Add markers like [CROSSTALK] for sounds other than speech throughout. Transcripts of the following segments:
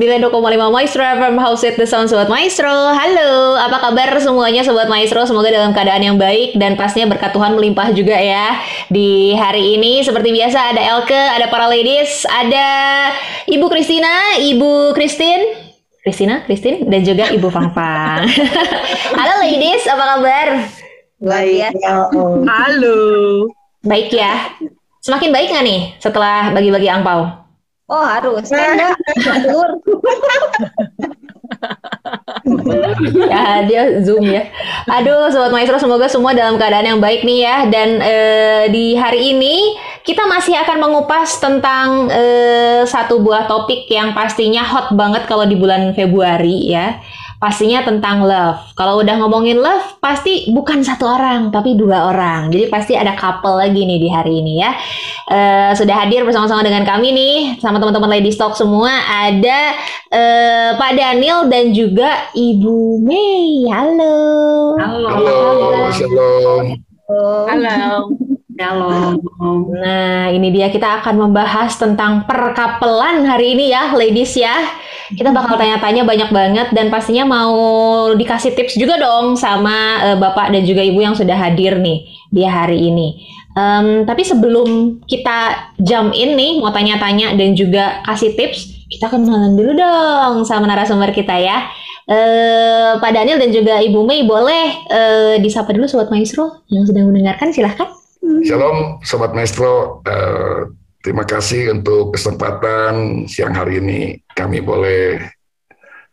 92,5 Maestro FM House at the Sound Sobat Maestro. Halo, apa kabar semuanya Sobat Maestro? Semoga dalam keadaan yang baik dan pastinya berkat Tuhan melimpah juga ya. Di hari ini seperti biasa ada Elke, ada para ladies, ada Ibu Kristina, Ibu Christine, Kristina, Christine, dan juga Ibu Fangfang. [LAUGHS] Halo ladies, apa kabar? Baik. Halo. Baik ya. Semakin baik nggak nih setelah bagi-bagi angpau? Oh harus. Kan tidur. ya dia zoom ya. Aduh sobat maestro semoga semua dalam keadaan yang baik nih ya. Dan eh, di hari ini kita masih akan mengupas tentang eh, satu buah topik yang pastinya hot banget kalau di bulan Februari ya pastinya tentang love. Kalau udah ngomongin love, pasti bukan satu orang, tapi dua orang. Jadi pasti ada couple lagi nih di hari ini ya. Uh, sudah hadir bersama-sama dengan kami nih, sama teman-teman Lady Stock semua. Ada uh, Pak Daniel dan juga Ibu Mei. Halo. Halo. Halo, shalom. Halo. Halo. Nah, ini dia kita akan membahas tentang perkapelan hari ini ya, ladies ya. Kita bakal tanya-tanya banyak banget dan pastinya mau dikasih tips juga dong sama uh, Bapak dan juga Ibu yang sudah hadir nih di hari ini. Um, tapi sebelum kita jump in nih, mau tanya-tanya dan juga kasih tips, kita kenalan dulu dong sama narasumber kita ya. Uh, Pak Daniel dan juga Ibu Mei boleh uh, disapa dulu Sobat Maestro yang sedang mendengarkan silahkan. Shalom, Sobat Maestro. Uh, terima kasih untuk kesempatan siang hari ini kami boleh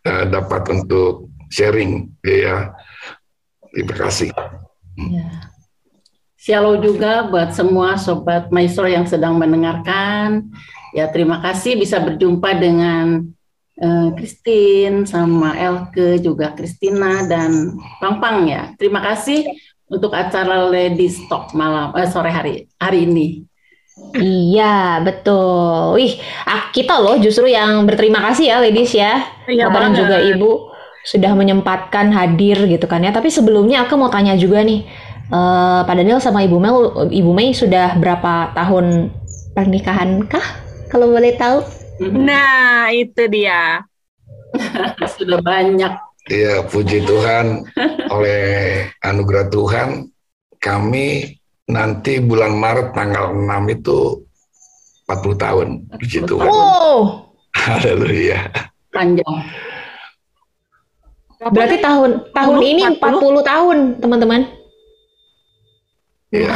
uh, dapat untuk sharing, ya. Terima kasih. Ya. Shalom juga buat semua sobat maestro yang sedang mendengarkan. Ya terima kasih bisa berjumpa dengan Christine sama Elke juga Kristina dan Pang Pang ya. Terima kasih untuk acara Lady Stock malam eh, sore hari hari ini. Iya, betul. Wih, kita loh justru yang berterima kasih ya, ladies ya. Iya, Bapak dan juga Ibu sudah menyempatkan hadir gitu kan ya. Tapi sebelumnya aku mau tanya juga nih, uh, Pak Daniel sama Ibu Mel, Ibu Mei sudah berapa tahun pernikahan kah? Kalau boleh tahu? Nah, itu dia. [LAUGHS] sudah banyak. Iya, puji Tuhan oleh anugerah Tuhan kami nanti bulan Maret tanggal 6 itu 40 tahun. Puji Tuhan. Oh. Haleluya. Panjang. Berarti tahun tahun ini 40 tahun, teman-teman. Iya.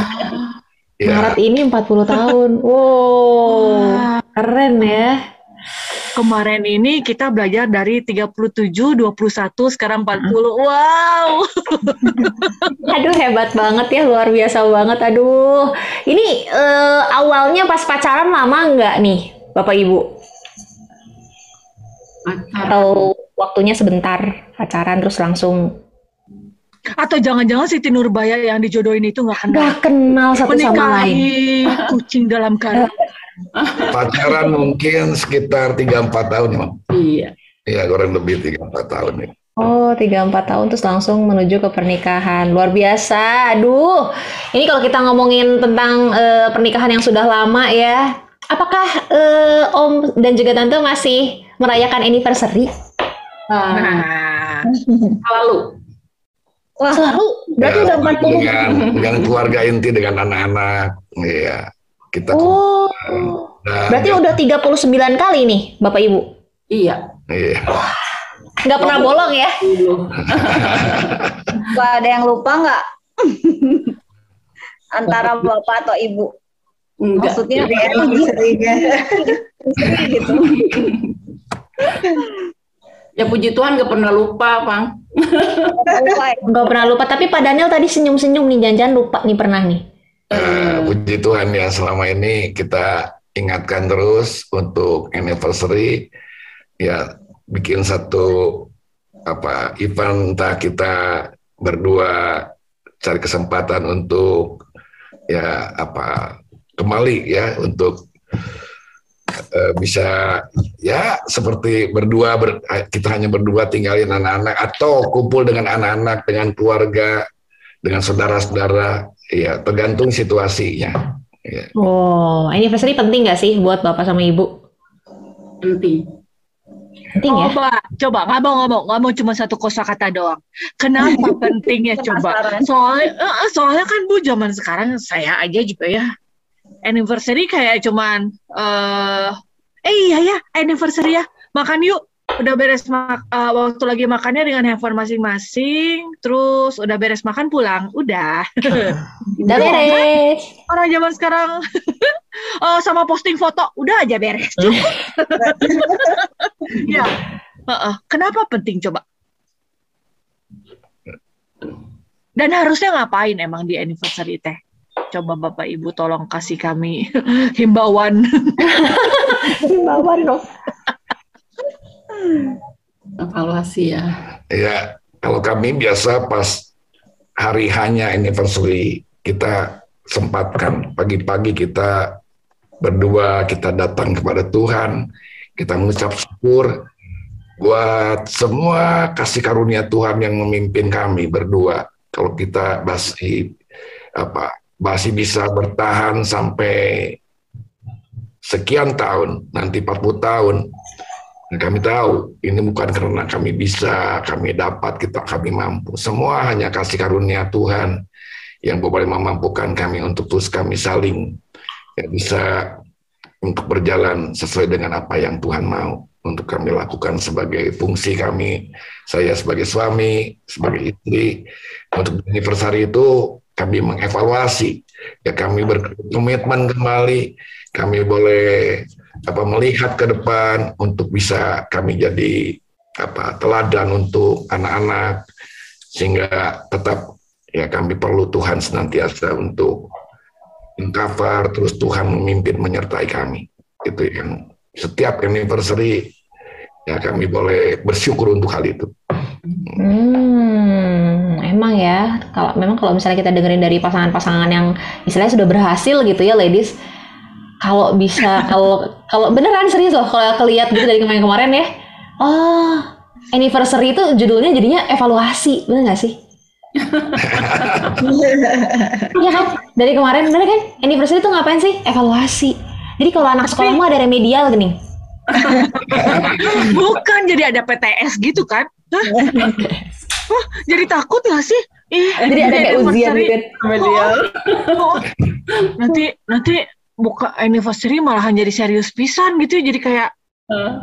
Ya. Maret ini 40 tahun. Wow. Keren ya. Kemarin ini kita belajar dari 37, 21, sekarang 40. Wow. [LAUGHS] Aduh hebat banget ya, luar biasa banget. Aduh. Ini uh, awalnya pas pacaran lama nggak nih, Bapak Ibu? Atau waktunya sebentar pacaran terus langsung atau jangan-jangan Siti Nurbaya yang dijodohin itu nggak kenal? Nggak kenal satu sama lain. kucing dalam karung. [LAUGHS] Pacaran mungkin sekitar 3-4 tahun ya, Mam. Iya. Iya, kurang lebih 3-4 tahun ya. Oh, 3-4 tahun terus langsung menuju ke pernikahan. Luar biasa. Aduh. Ini kalau kita ngomongin tentang uh, pernikahan yang sudah lama ya. Apakah uh, Om dan juga Tante masih merayakan anniversary? Nah, selalu. Wah, selalu. Berarti Ya, udah 40. Dengan, dengan keluarga inti, dengan anak-anak. Iya. Kita Oh. Dan- Berarti udah 39 kali nih, Bapak Ibu. Iya. Iya. Nggak pernah bolong ya? [LAUGHS] Apa ada yang lupa nggak? [LAUGHS] Antara bapak atau ibu? Enggak. Maksudnya Iya. anniversary-nya. gitu. [LAUGHS] Ya puji Tuhan gak pernah lupa, Bang. Lupa ya? Pernah lupa. Tapi Pak Daniel tadi senyum-senyum nih, jangan-jangan lupa nih pernah nih. Eh, puji Tuhan ya selama ini kita ingatkan terus untuk anniversary. Ya bikin satu apa event entah kita berdua cari kesempatan untuk ya apa kembali ya untuk eh, bisa ya seperti berdua ber- kita hanya berdua tinggalin anak-anak atau kumpul dengan anak-anak dengan keluarga dengan saudara-saudara ya tergantung situasinya Oh, anniversary penting nggak sih buat Bapak sama Ibu? Penting. Penting ya. Coba, coba nggak mau nggak mau nggak mau cuma satu kosakata doang. Kenapa [LAUGHS] pentingnya coba? Soalnya, eh, soalnya kan bu zaman sekarang saya aja juga ya anniversary kayak cuman eh eh iya ya anniversary ya makan yuk udah beres mak eh, waktu lagi makannya dengan handphone masing-masing terus udah beres makan pulang. Udah. [LAUGHS] Udah beres. orang zaman sekarang. Eh, [LAUGHS] sama posting foto udah aja beres. Cukup [LAUGHS] ya. Heeh. kenapa penting coba? Dan harusnya ngapain emang di anniversary teh? Coba bapak ibu tolong kasih kami himbauan. Himbauan dong. Evaluasi ya. Ya, kalau kami biasa pas hari hanya anniversary kita sempatkan pagi-pagi kita berdua kita datang kepada Tuhan, kita mengucap syukur buat semua kasih karunia Tuhan yang memimpin kami berdua. Kalau kita masih apa masih bisa bertahan sampai sekian tahun, nanti 40 tahun, dan kami tahu ini bukan karena kami bisa, kami dapat, kita kami mampu. Semua hanya kasih karunia Tuhan yang boleh memampukan kami untuk terus kami saling ya, bisa untuk berjalan sesuai dengan apa yang Tuhan mau untuk kami lakukan sebagai fungsi kami, saya sebagai suami, sebagai istri. Untuk anniversary itu kami mengevaluasi, ya kami berkomitmen kembali, kami boleh apa melihat ke depan untuk bisa kami jadi apa teladan untuk anak-anak sehingga tetap ya kami perlu Tuhan senantiasa untuk cover terus Tuhan memimpin menyertai kami itu yang setiap anniversary ya kami boleh bersyukur untuk hal itu Hmm, emang ya. Kalau memang kalau misalnya kita dengerin dari pasangan-pasangan yang istilahnya sudah berhasil gitu ya, ladies. Kalau bisa, kalau kalau beneran serius loh, kalau kelihat gitu dari kemarin-kemarin ya. Oh, anniversary itu judulnya jadinya evaluasi, bener nggak sih? Iya kan? Dari kemarin bener kan? Anniversary itu ngapain sih? Evaluasi. Jadi kalau anak sekolah mah ada remedial gini. [LAUGHS] bukan jadi ada PTS gitu kan Hah? Wah, jadi takut gak sih Ih, Jadi ada kayak ujian gitu. Oh, oh. nanti nanti buka anniversary malahan jadi serius pisan gitu jadi kayak nah,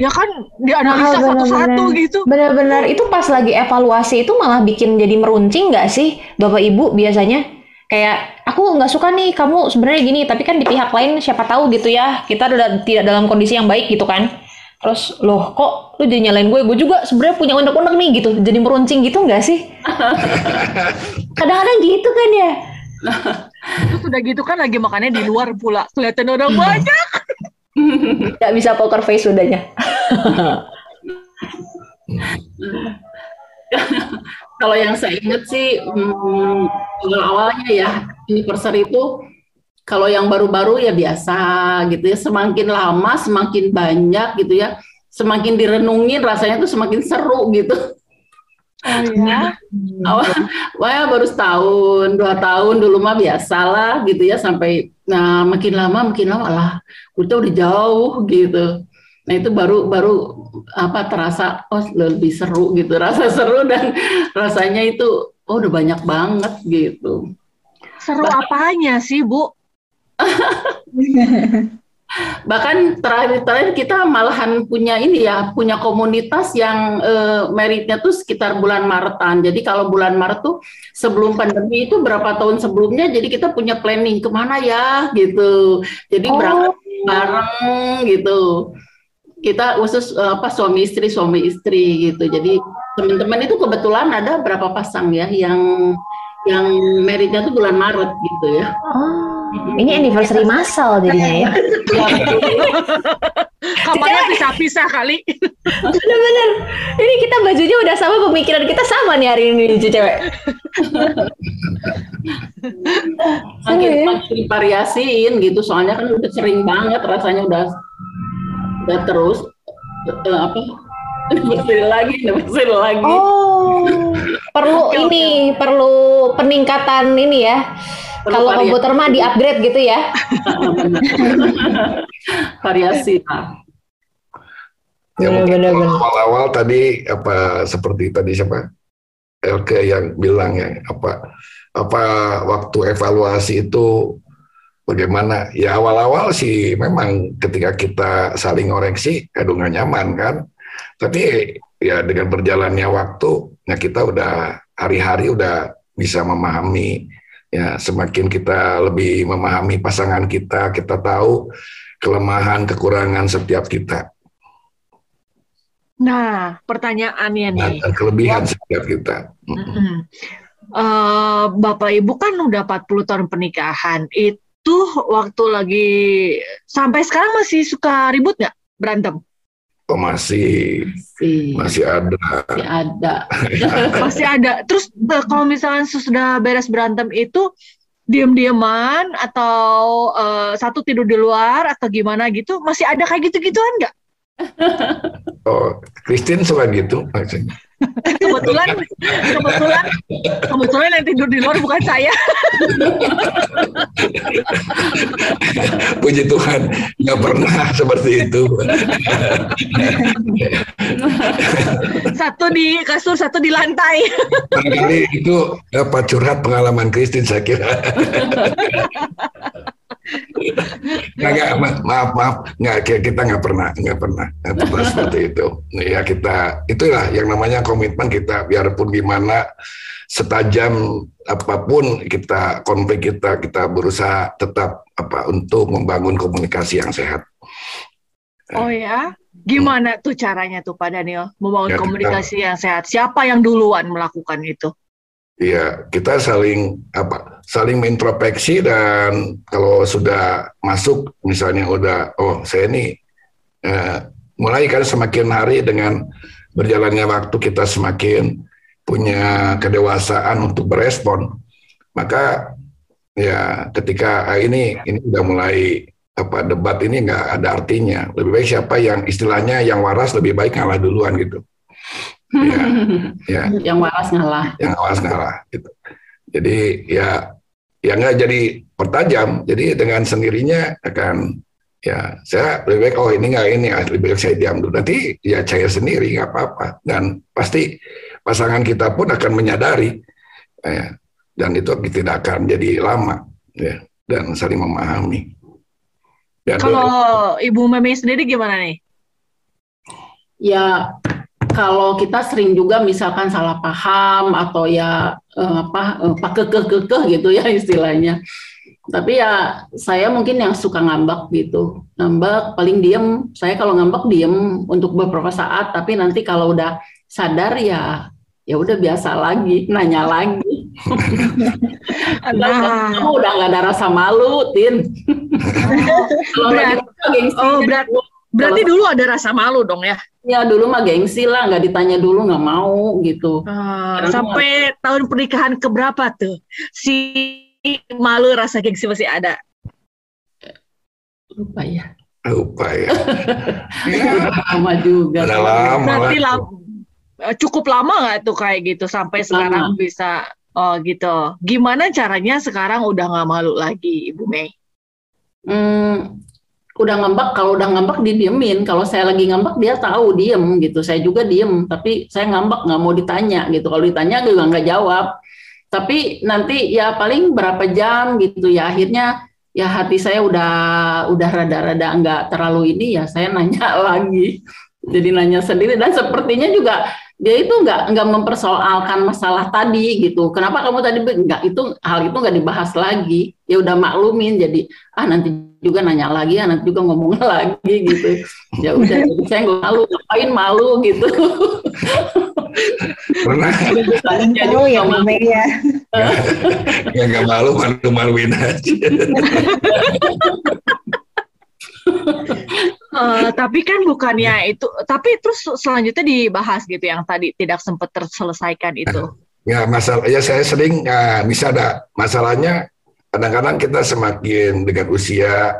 ya kan dianalisa Ah, satu-satu gitu Benar-benar itu pas lagi evaluasi itu malah bikin jadi meruncing nggak sih Bapak Ibu biasanya? Kayak aku nggak suka nih kamu sebenarnya gini, tapi kan di pihak lain siapa tahu gitu ya kita udah tidak dalam kondisi yang baik gitu kan. Terus loh kok lu jadi nyalain gue? Gue juga sebenarnya punya unek-unek nih gitu. Jadi meruncing gitu nggak sih? [LAUGHS] Kadang-kadang gitu kan ya. [LAUGHS] terus udah gitu kan lagi makannya di luar pula kelihatan orang Hmm. banyak [LAUGHS] Nggak bisa poker face sudahnya. [LAUGHS] Kalau yang saya ingat sih hmm, awal-awalnya ya anniversary itu kalau yang baru-baru ya biasa gitu ya semakin lama semakin banyak gitu ya semakin direnungin rasanya tuh semakin seru gitu. Oh ya Awal, wah ya baru setahun dua tahun dulu mah biasalah gitu ya sampai nah makin lama makin lama lah kita udah jauh gitu. Nah itu baru baru apa terasa oh lebih seru gitu [LAUGHS] rasa seru dan rasanya itu oh udah banyak banget gitu. seru apanya sih bu [LAUGHS] Bahkan terakhir-terakhir kita malahan punya ini ya, punya komunitas yang eh, meritnya tuh sekitar bulan Maretan. Jadi kalau bulan Maret tuh sebelum pandemi itu berapa tahun sebelumnya, jadi kita punya planning ke mana ya gitu. Jadi Oh. berangkat bareng gitu. Kita khusus eh, apa suami istri suami istri gitu. Jadi teman-teman itu kebetulan ada berapa pasang ya yang yang meritnya tuh bulan Maret gitu ya. Oh, ini anniversary massal jadinya ya. [LAUGHS] kamarnya pisah-pisah kali Bener-bener. Ini kita bajunya udah sama, pemikiran kita sama nih hari ini, cewek. [LAUGHS] makin Seru ya? makin variasiin gitu soalnya kan udah sering banget rasanya udah udah terus eh, apa [LAUGHS] bersih lagi bersih lagi Oh, perlu Oke, ini, perlu peningkatan ini ya. Perlu Kalau komputer mah di upgrade gitu ya. [LAUGHS] variasi Pak. Ya Benar, benar. awal-awal tadi apa seperti tadi siapa Elke yang bilang ya apa apa waktu evaluasi itu bagaimana ya awal-awal sih memang ketika kita saling koreksi aduh nggak nyaman kan tapi ya dengan berjalannya waktu ya kita udah hari-hari udah bisa memahami ya semakin kita lebih memahami pasangan kita kita tahu kelemahan kekurangan setiap kita Nah, pertanyaannya Nah, nih. kelebihan setiap kita. Mm. Mm-mm. Eh, Bapak Ibu kan udah 40 tahun pernikahan. Itu waktu lagi sampai sekarang masih suka ribut nggak? Berantem? Oh, masih Sih, masih ada. masih ada. [LAUGHS] Masih ada. Terus kalau misalnya sudah beres berantem itu diam-diaman atau eh, satu tidur di luar atau gimana gitu? Masih ada kayak gitu-gituan nggak? Oh, Christine suka gitu maksudnya. Kebetulan, kebetulan, kebetulan yang tidur di luar bukan saya. Puji Tuhan, nggak pernah seperti itu. Satu di kasur, satu di lantai. Barangkali itu apa curhat pengalaman Christine saya kira. Nggak, nggak, ma- maaf maaf. Nggak ki- kita nggak pernah nggak pernah nggak pernah seperti itu. Ya kita itulah yang namanya komitmen kita. Biarpun gimana setajam apa pun kita konflik kita kita berusaha tetap apa untuk membangun komunikasi yang sehat. Oh ya, gimana tuh caranya tuh Pak Daniel membangun Ya, kita- komunikasi yang sehat? Siapa yang duluan melakukan itu? Iya, kita saling apa? Saling mengintrospeksi dan kalau sudah masuk misalnya udah oh saya ini eh, mulai kan semakin hari dengan berjalannya waktu kita semakin punya kedewasaan untuk berespon. Maka ya ketika ah, ini ini udah mulai apa debat ini nggak ada artinya. Lebih baik siapa yang istilahnya yang waras lebih baik ngalah duluan gitu. Ya, ya Yang waras ngalah. yang awas ngalah gitu. Jadi ya ya nggak jadi pertajam. Jadi dengan sendirinya akan ya saya lebih baik oh ini nggak ini ah, lebih baik saya diam dulu. Nanti ya cair sendiri nggak apa-apa dan pasti pasangan kita pun akan menyadari ya, dan itu tidak akan jadi lama ya dan saling memahami. Ya, Kalau Ibu Memi sendiri gimana nih? Ya kalau kita sering juga misalkan salah paham atau ya eh, apa eh, pakekeh-kekeh gitu ya istilahnya. Tapi ya saya mungkin yang suka ngambek gitu. Ngambek paling diem. Saya kalau ngambek diem untuk beberapa saat tapi nanti kalau udah sadar ya ya udah biasa lagi nanya lagi. [LAUGHS] Nah. kamu udah nggak ada rasa malu, Tin. [LAUGHS] Lagi gengsi, Oh, berat- Berarti dulu ada rasa malu dong ya? Ya dulu mah gengsi lah, nggak ditanya dulu nggak mau gitu. Eh, sampai tahun pernikahan keberapa tuh? Si malu rasa gengsi masih ada. Lupa ya. lupa ya. Udah [LAUGHS] lama juga. Udah lama. Berarti lah. lam- eh, cukup lama nggak tuh kayak gitu sampai Cukup sekarang bisa oh gitu. Gimana caranya sekarang udah nggak malu lagi, Ibu Mei? Hmm, udah ngambek, kalau udah ngambek didiemin. Kalau saya lagi ngambek dia tahu diem gitu. Saya juga diem, tapi saya ngambek nggak mau ditanya gitu. Kalau ditanya juga nggak jawab. Tapi nanti ya paling berapa jam gitu ya. Akhirnya ya hati saya udah udah rada-rada nggak terlalu ini ya saya [LAUGHS] nanya lagi. Jadi nanya sendiri dan sepertinya juga dia itu nggak nggak mempersoalkan masalah tadi gitu. Kenapa kamu tadi nggak itu hal itu nggak dibahas lagi? Ya udah maklumin jadi ah nanti juga nanya lagi, ah nanti juga ngomong [LAUGHS] lagi gitu. Ya udah jadi saya nggak malu, ngapain malu gitu. [LAUGHS] Pernah ya Bu malu. Mei ya. ya nggak malu malu maluin aja. [LAUGHS] Eh, tapi kan bukannya itu, tapi terus selanjutnya dibahas gitu yang tadi tidak sempat terselesaikan itu. Ya masalah ya saya sering ya, bisa ada masalahnya kadang-kadang kita semakin dengan usia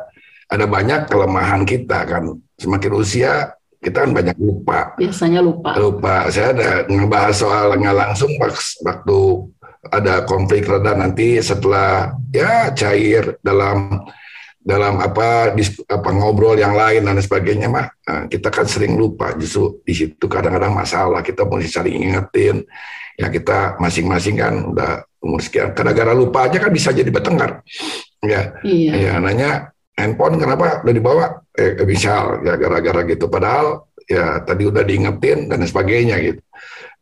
ada banyak kelemahan kita kan semakin usia kita kan banyak lupa Biasanya lupa. lupa saya ada ngebahas soal nggak langsung waktu ada konflik reda nanti setelah ya cair dalam dalam apa dis, apa ngobrol yang lain dan sebagainya mah eh, kita kan sering lupa justru di situ kadang-kadang masalah kita mesti saling ingetin. Ya kita masing-masing kan udah umur sekian. Kadang-kadang lupa aja kan bisa jadi bertengkar. Ya Iya. ya nanya handphone kenapa udah dibawa? Eh misal ya gara-gara gitu. Padahal ya tadi udah diingetin dan sebagainya gitu.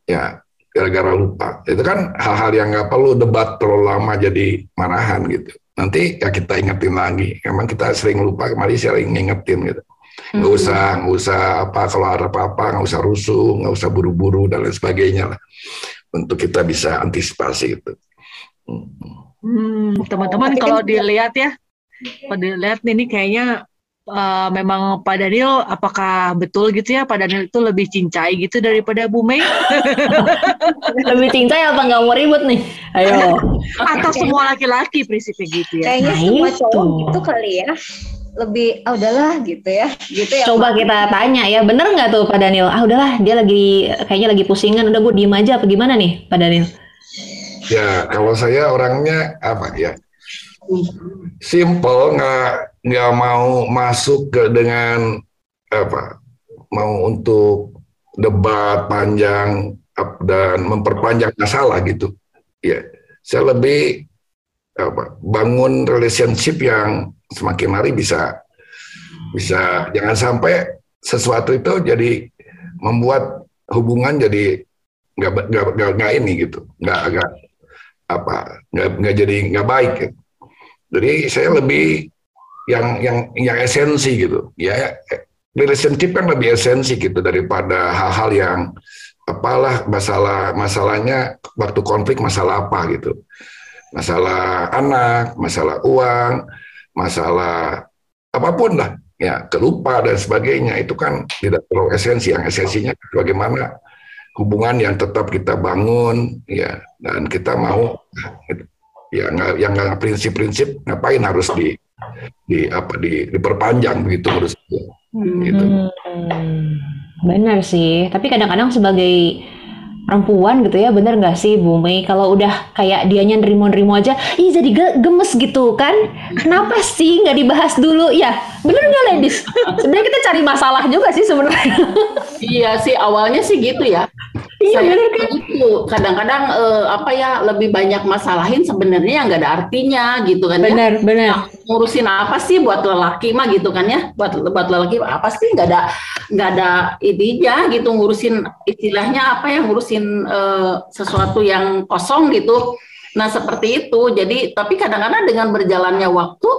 Ya gara-gara lupa. Itu kan hal-hal yang nggak perlu debat terlalu lama jadi marahan gitu. Nanti ya kita ingetin lagi. Emang kita sering lupa kemarin sering ngingetin gitu. Nggak Hmm. usah nggak usah apa kalau ada apa-apa nggak usah rusuh nggak usah buru-buru dan lain sebagainya lah. Untuk kita bisa antisipasi gitu Hmm, teman-teman kan kalau dilihat ya, kalau dilihat ini kayaknya eh, memang Pak Daniel apakah betul gitu ya Pak Daniel itu lebih cincai gitu daripada Bu Mei [LAUGHS] Lebih cincai apa nggak mau ribut nih? Ayo. [LAUGHS] atau semua laki-laki prinsipnya gitu ya? Kayaknya Nah, semua itu. cowok gitu kali ya. Lebih ah udahlah gitu ya. Gitu ya. Coba kita tanya ya, bener nggak tuh Pak Daniel? Ah udahlah, dia lagi kayaknya lagi pusingan, udah gue diem aja apa gimana nih Pak Daniel? ya kalau saya orangnya apa ya simple nggak nggak mau masuk ke dengan apa mau untuk debat panjang dan memperpanjang masalah gitu ya saya lebih apa bangun relationship yang semakin hari bisa bisa jangan sampai sesuatu itu jadi membuat hubungan jadi nggak nggak ini gitu nggak nggak apa nggak jadi nggak baik gitu. Jadi saya lebih yang yang yang esensi gitu. Ya relationship kan lebih esensi gitu daripada hal-hal yang apalah masalah masalahnya waktu konflik masalah apa gitu. Masalah anak masalah uang masalah apa pun lah. Ya kelupa dan sebagainya. Itu kan tidak terlalu esensi. Yang esensinya bagaimana hubungan yang tetap kita bangun ya. Dan kita mau ya nggak yang nggak prinsip-prinsip ngapain harus di di apa di diperpanjang begitu menurut saya gitu. Hmm, benar sih. Tapi kadang-kadang sebagai perempuan gitu ya, bener nggak sih Bu Mei? Kalau udah kayak dianya nerimo-nerimo aja, ih jadi ge- gemes gitu kan? Kenapa sih nggak dibahas dulu? Ya, bener nggak ladies? Sebenarnya kita cari masalah juga sih sebenarnya. Iya sih awalnya sih gitu ya. Iya, Saya bener juga gitu. Kadang-kadang eh, apa ya lebih banyak masalahin sebenarnya nggak ada artinya gitu kan ya. Bener, bener. Nah, ngurusin apa sih buat lelaki mah gitu kan ya buat buat lelaki apa sih nggak ada nggak ada ininya gitu ngurusin istilahnya apa ya ngurusin eh, sesuatu yang kosong gitu nah seperti itu jadi tapi kadang-kadang dengan berjalannya waktu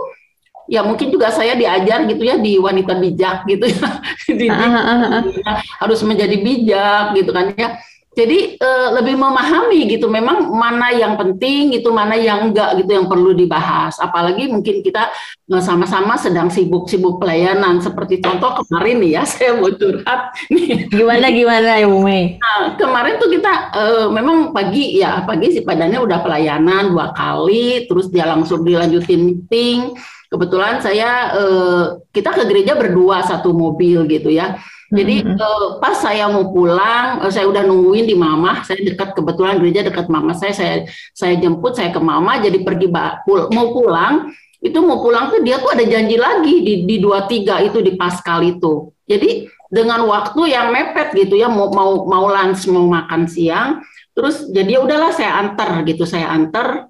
ya mungkin juga saya diajar gitu ya di wanita bijak gitu ya Di- Ah, ah, ah, ah. harus menjadi bijak gitu kan ya jadi eh, lebih memahami gitu memang mana yang penting gitu mana yang enggak gitu yang perlu dibahas. Apalagi mungkin kita eh, sama-sama sedang sibuk-sibuk pelayanan. Seperti contoh kemarin nih ya [LAUGHS] saya mau curhat nih. Gimana gimana ya Bu Mei? Nah, kemarin tuh kita eh, memang pagi ya pagi sih padannya udah pelayanan dua kali terus dia langsung dilanjutin meeting. Kebetulan saya eh, kita ke gereja berdua satu mobil gitu ya jadi Mhm. eh, pas saya mau pulang eh, saya udah nungguin di mama saya dekat kebetulan gereja dekat mama saya saya saya jemput saya ke mama jadi pergi pul- mau pulang itu mau pulang tuh dia tuh ada janji lagi di di dua tiga itu di Paskal itu. Jadi dengan waktu yang mepet gitu ya mau mau mau lunch mau makan siang terus jadi ya udahlah saya antar gitu saya antar.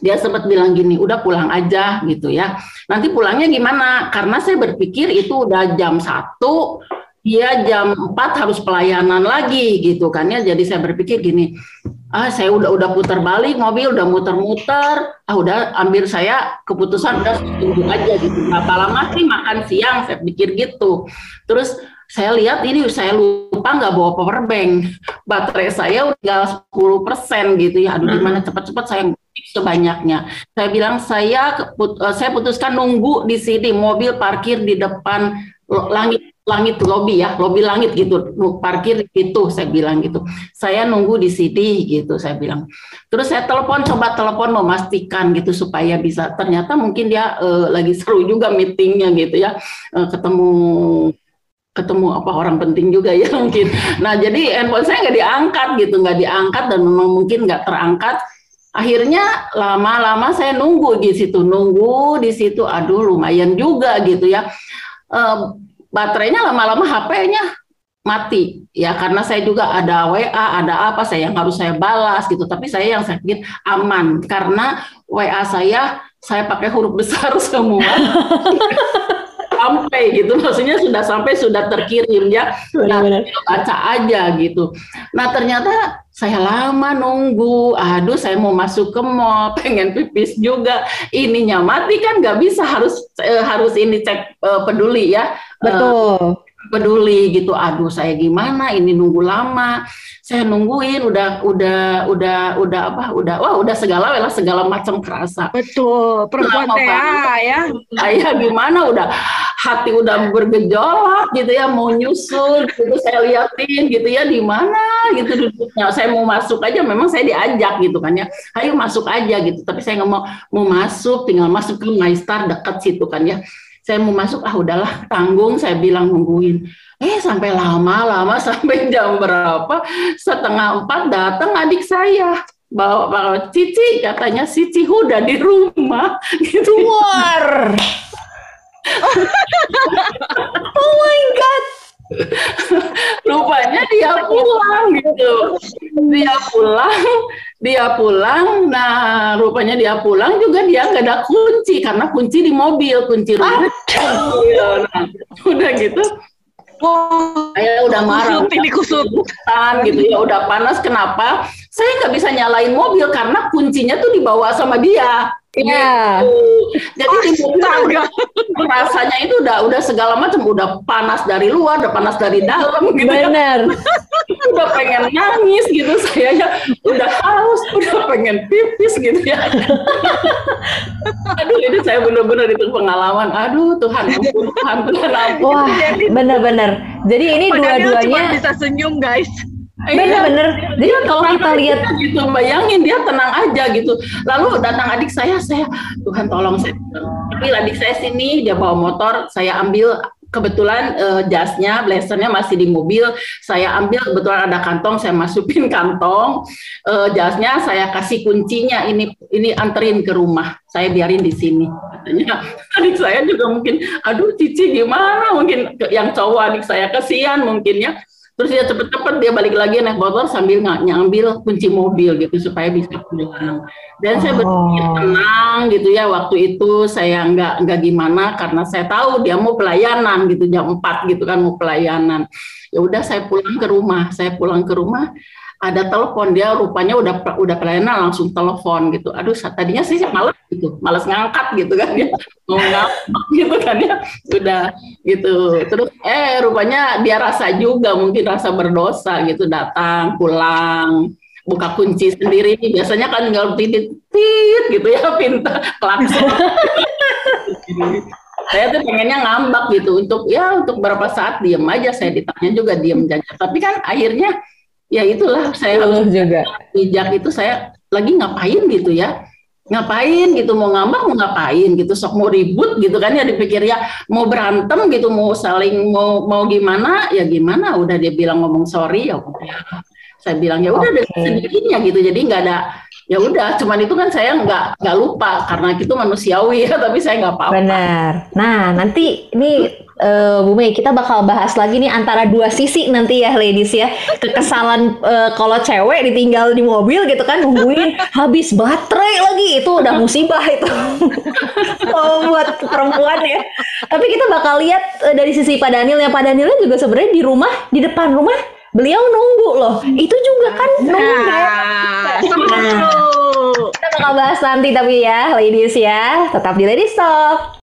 Dia sempat bilang gini udah pulang aja gitu ya nanti pulangnya gimana? Karena saya berpikir itu udah jam satu dia jam 4 harus pelayanan lagi gitu kan ya. Jadi saya berpikir gini ah saya udah udah putar balik mobil udah muter-muter. Ah udah ambil saya keputusan udah tunggu aja gitu. Berapa lama sih makan siang? Saya pikir gitu. Terus saya lihat ini saya lupa nggak bawa power bank. Baterai saya udah 10% gitu ya. Aduh gimana cepat-cepat saya sebanyaknya. Saya bilang saya eh, saya putuskan nunggu di sini mobil parkir di depan langit langit lobi ya lobi langit gitu parkir di situ saya bilang gitu. Saya nunggu di sini gitu saya bilang. Terus saya telepon coba telepon memastikan gitu supaya bisa. Ternyata mungkin dia eh, lagi seru juga meetingnya gitu ya. Eh, ketemu ketemu apa orang penting juga ya [LAUGHS] mungkin. Nah jadi handphone saya nggak diangkat gitu nggak diangkat dan memang mungkin nggak terangkat. Akhirnya lama-lama saya nunggu di situ nunggu di situ. Aduh lumayan juga gitu ya Eh, baterainya lama-lama HP-nya mati. Ya karena saya juga ada WA ada apa saya yang harus saya balas gitu. Tapi saya yang saya pikir aman. Karena WA saya saya pakai huruf besar [LAUGHS] semua. Sampai gitu. Maksudnya sudah sampai sudah terkirim ya. Nah, baca aja gitu. Nah ternyata saya lama nunggu. Aduh saya mau masuk ke mall. [LAUGHS] Pengen pipis juga. Ininya mati kan nggak bisa. Harus eh, harus ini cek eh, peduli ya. Eh, Betul. Peduli gitu aduh saya gimana? Ini nunggu lama. Saya nungguin udah udah udah udah apa? Udah wah udah segala lah segala macam kerasa. Betul, perempuan TA ya. saya gimana? Udah hati udah bergejolak gitu ya mau nyusul gitu saya liatin gitu ya di mana? Gitu duduknya. Saya mau masuk aja memang saya diajak gitu kan ya. Ayo masuk aja gitu. Tapi saya nggak mau mau masuk tinggal masuk ke MyStar dekat situ kan ya saya mau masuk ah udahlah tanggung saya bilang nungguin. Eh sampai lama-lama [LAUGHS] sampai jam berapa? Setengah empat datang adik saya. Bawa bawa Cici katanya Cici udah di rumah. [LAUGHS] Gitu. War. [LAUGHS] oh my god. [LAUGHS] rupanya dia pulang gitu. Dia pulang dia pulang. Nah rupanya dia pulang juga dia nggak ada kunci karena kunci di mobil kunci rumah. Nah, [LAUGHS] udah gitu. Wah, saya udah marah. Kusut ini kusut. Tan, gitu. Ya udah panas kenapa saya nggak bisa nyalain mobil karena kuncinya tuh dibawa sama dia Iya. Gitu. jadi di mobil rasanya itu udah udah segala macam udah panas dari luar udah panas dari dalam gitu ya Benar. [LAUGHS] udah pengen nangis gitu saya ya udah haus udah pengen pipis gitu ya [LAUGHS] aduh ini saya bener-bener itu pengalaman aduh Tuhan ampun Tuhan Tuhan ampun Wah, benar-benar. Jadi ini dua-duanya bisa senyum guys. Benar-benar. Jadi kalau kita lihat gitu? Bayangin dia tenang aja gitu. Lalu datang adik saya saya Tuhan tolong saya. Ambil adik saya sini dia bawa motor saya ambil. Kebetulan eh, jasnya blazernya masih di mobil. Saya ambil kebetulan ada kantong saya masukin [LAUGHS] kantong. Eh, jasnya saya kasih kuncinya ini ini anterin ke rumah saya biarin di sini. Katanya [LAUGHS] adik saya juga mungkin aduh cici gimana? Mungkin yang cowok adik saya kesian mungkin ya terus dia cepet-cepet dia balik lagi naik motor sambil nggak nyambil kunci mobil gitu supaya bisa pulang dan saya berpikir Oh. tenang gitu ya waktu itu saya nggak nggak gimana karena saya tahu dia mau pelayanan gitu jam 4 gitu kan mau pelayanan ya udah saya pulang ke rumah saya pulang ke rumah ada telepon dia rupanya udah udah pelayanan langsung telepon gitu. Aduh tadinya sih malas gitu malas ngangkat gitu kan ya mau ngangkat [LAUGHS] gitu kan ya udah gitu. Terus eh rupanya dia rasa juga mungkin rasa berdosa gitu datang pulang buka kunci sendiri. Biasanya kan tinggal titit tit gitu ya [LAUGHS] pinta klakson. [LAUGHS] Saya tuh pengennya ngambak gitu untuk ya untuk berapa saat diem aja. Saya ditanya juga diem aja tapi kan akhirnya ya itulah saya harus juga. bijak itu saya lagi ngapain gitu ya? Ngapain gitu? Mau ngambak mau ngapain gitu? Sok mau ribut gitu kan ya dipikir ya. Mau berantem gitu mau saling mau mau gimana? Ya gimana? Udah dia bilang ngomong sorry ya saya bilang ya udah dengan sendirinya gitu. Jadi nggak ada ya udah. Cuman itu kan saya nggak nggak lupa karena itu manusiawi ya [LAUGHS] tapi saya nggak apa-apa. Benar. Nah, nanti ini eh, Bu Mei kita bakal bahas lagi nih antara dua sisi nanti ya ladies ya. Kekesalan eh, kalau cewek ditinggal di mobil gitu kan nungguin habis baterai lagi itu udah musibah itu. [LAUGHS] Kalau buat perempuan ya. Tapi kita bakal lihat eh, dari sisi Pak Daniel ya Pak Danielnya juga sebenarnya di rumah di depan rumah beliau nunggu loh. Itu juga kan nunggu. Nah, seru. Kita bakal bahas nanti tapi ya, ladies ya. Tetap di Ladies Talk.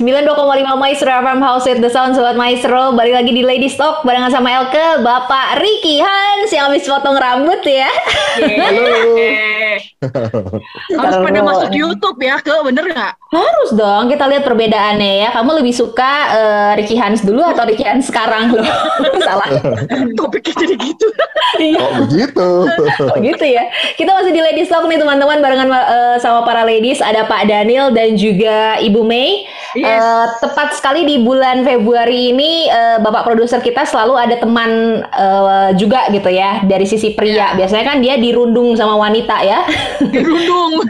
92,5 Maestro FM House with the Sound Sobat Maestro Balik lagi di Ladies Talk Barengan sama Elke Bapak Ricky Hans Yang habis potong rambut ya Eh, [LAUGHS] Harus pada masuk YouTube ya, ke bener nggak? Harus dong kita lihat perbedaannya ya Kamu lebih suka eh, Ricky Hans dulu atau Ricky Hans sekarang loh [LAUGHS] Salah [LAUGHS] Topiknya jadi gitu. Kok begitu? Oh gitu ya. Kita masih di Ladies Talk nih teman-teman barengan eh, sama para ladies ada Pak Daniel dan juga Ibu Mei. Iya. Yes. Eh, tepat sekali di bulan Februari ini eh, Bapak produser kita selalu ada teman eh, juga gitu ya dari sisi pria. Biasanya kan dia dirundung sama wanita ya. [LAUGHS] Dirundung.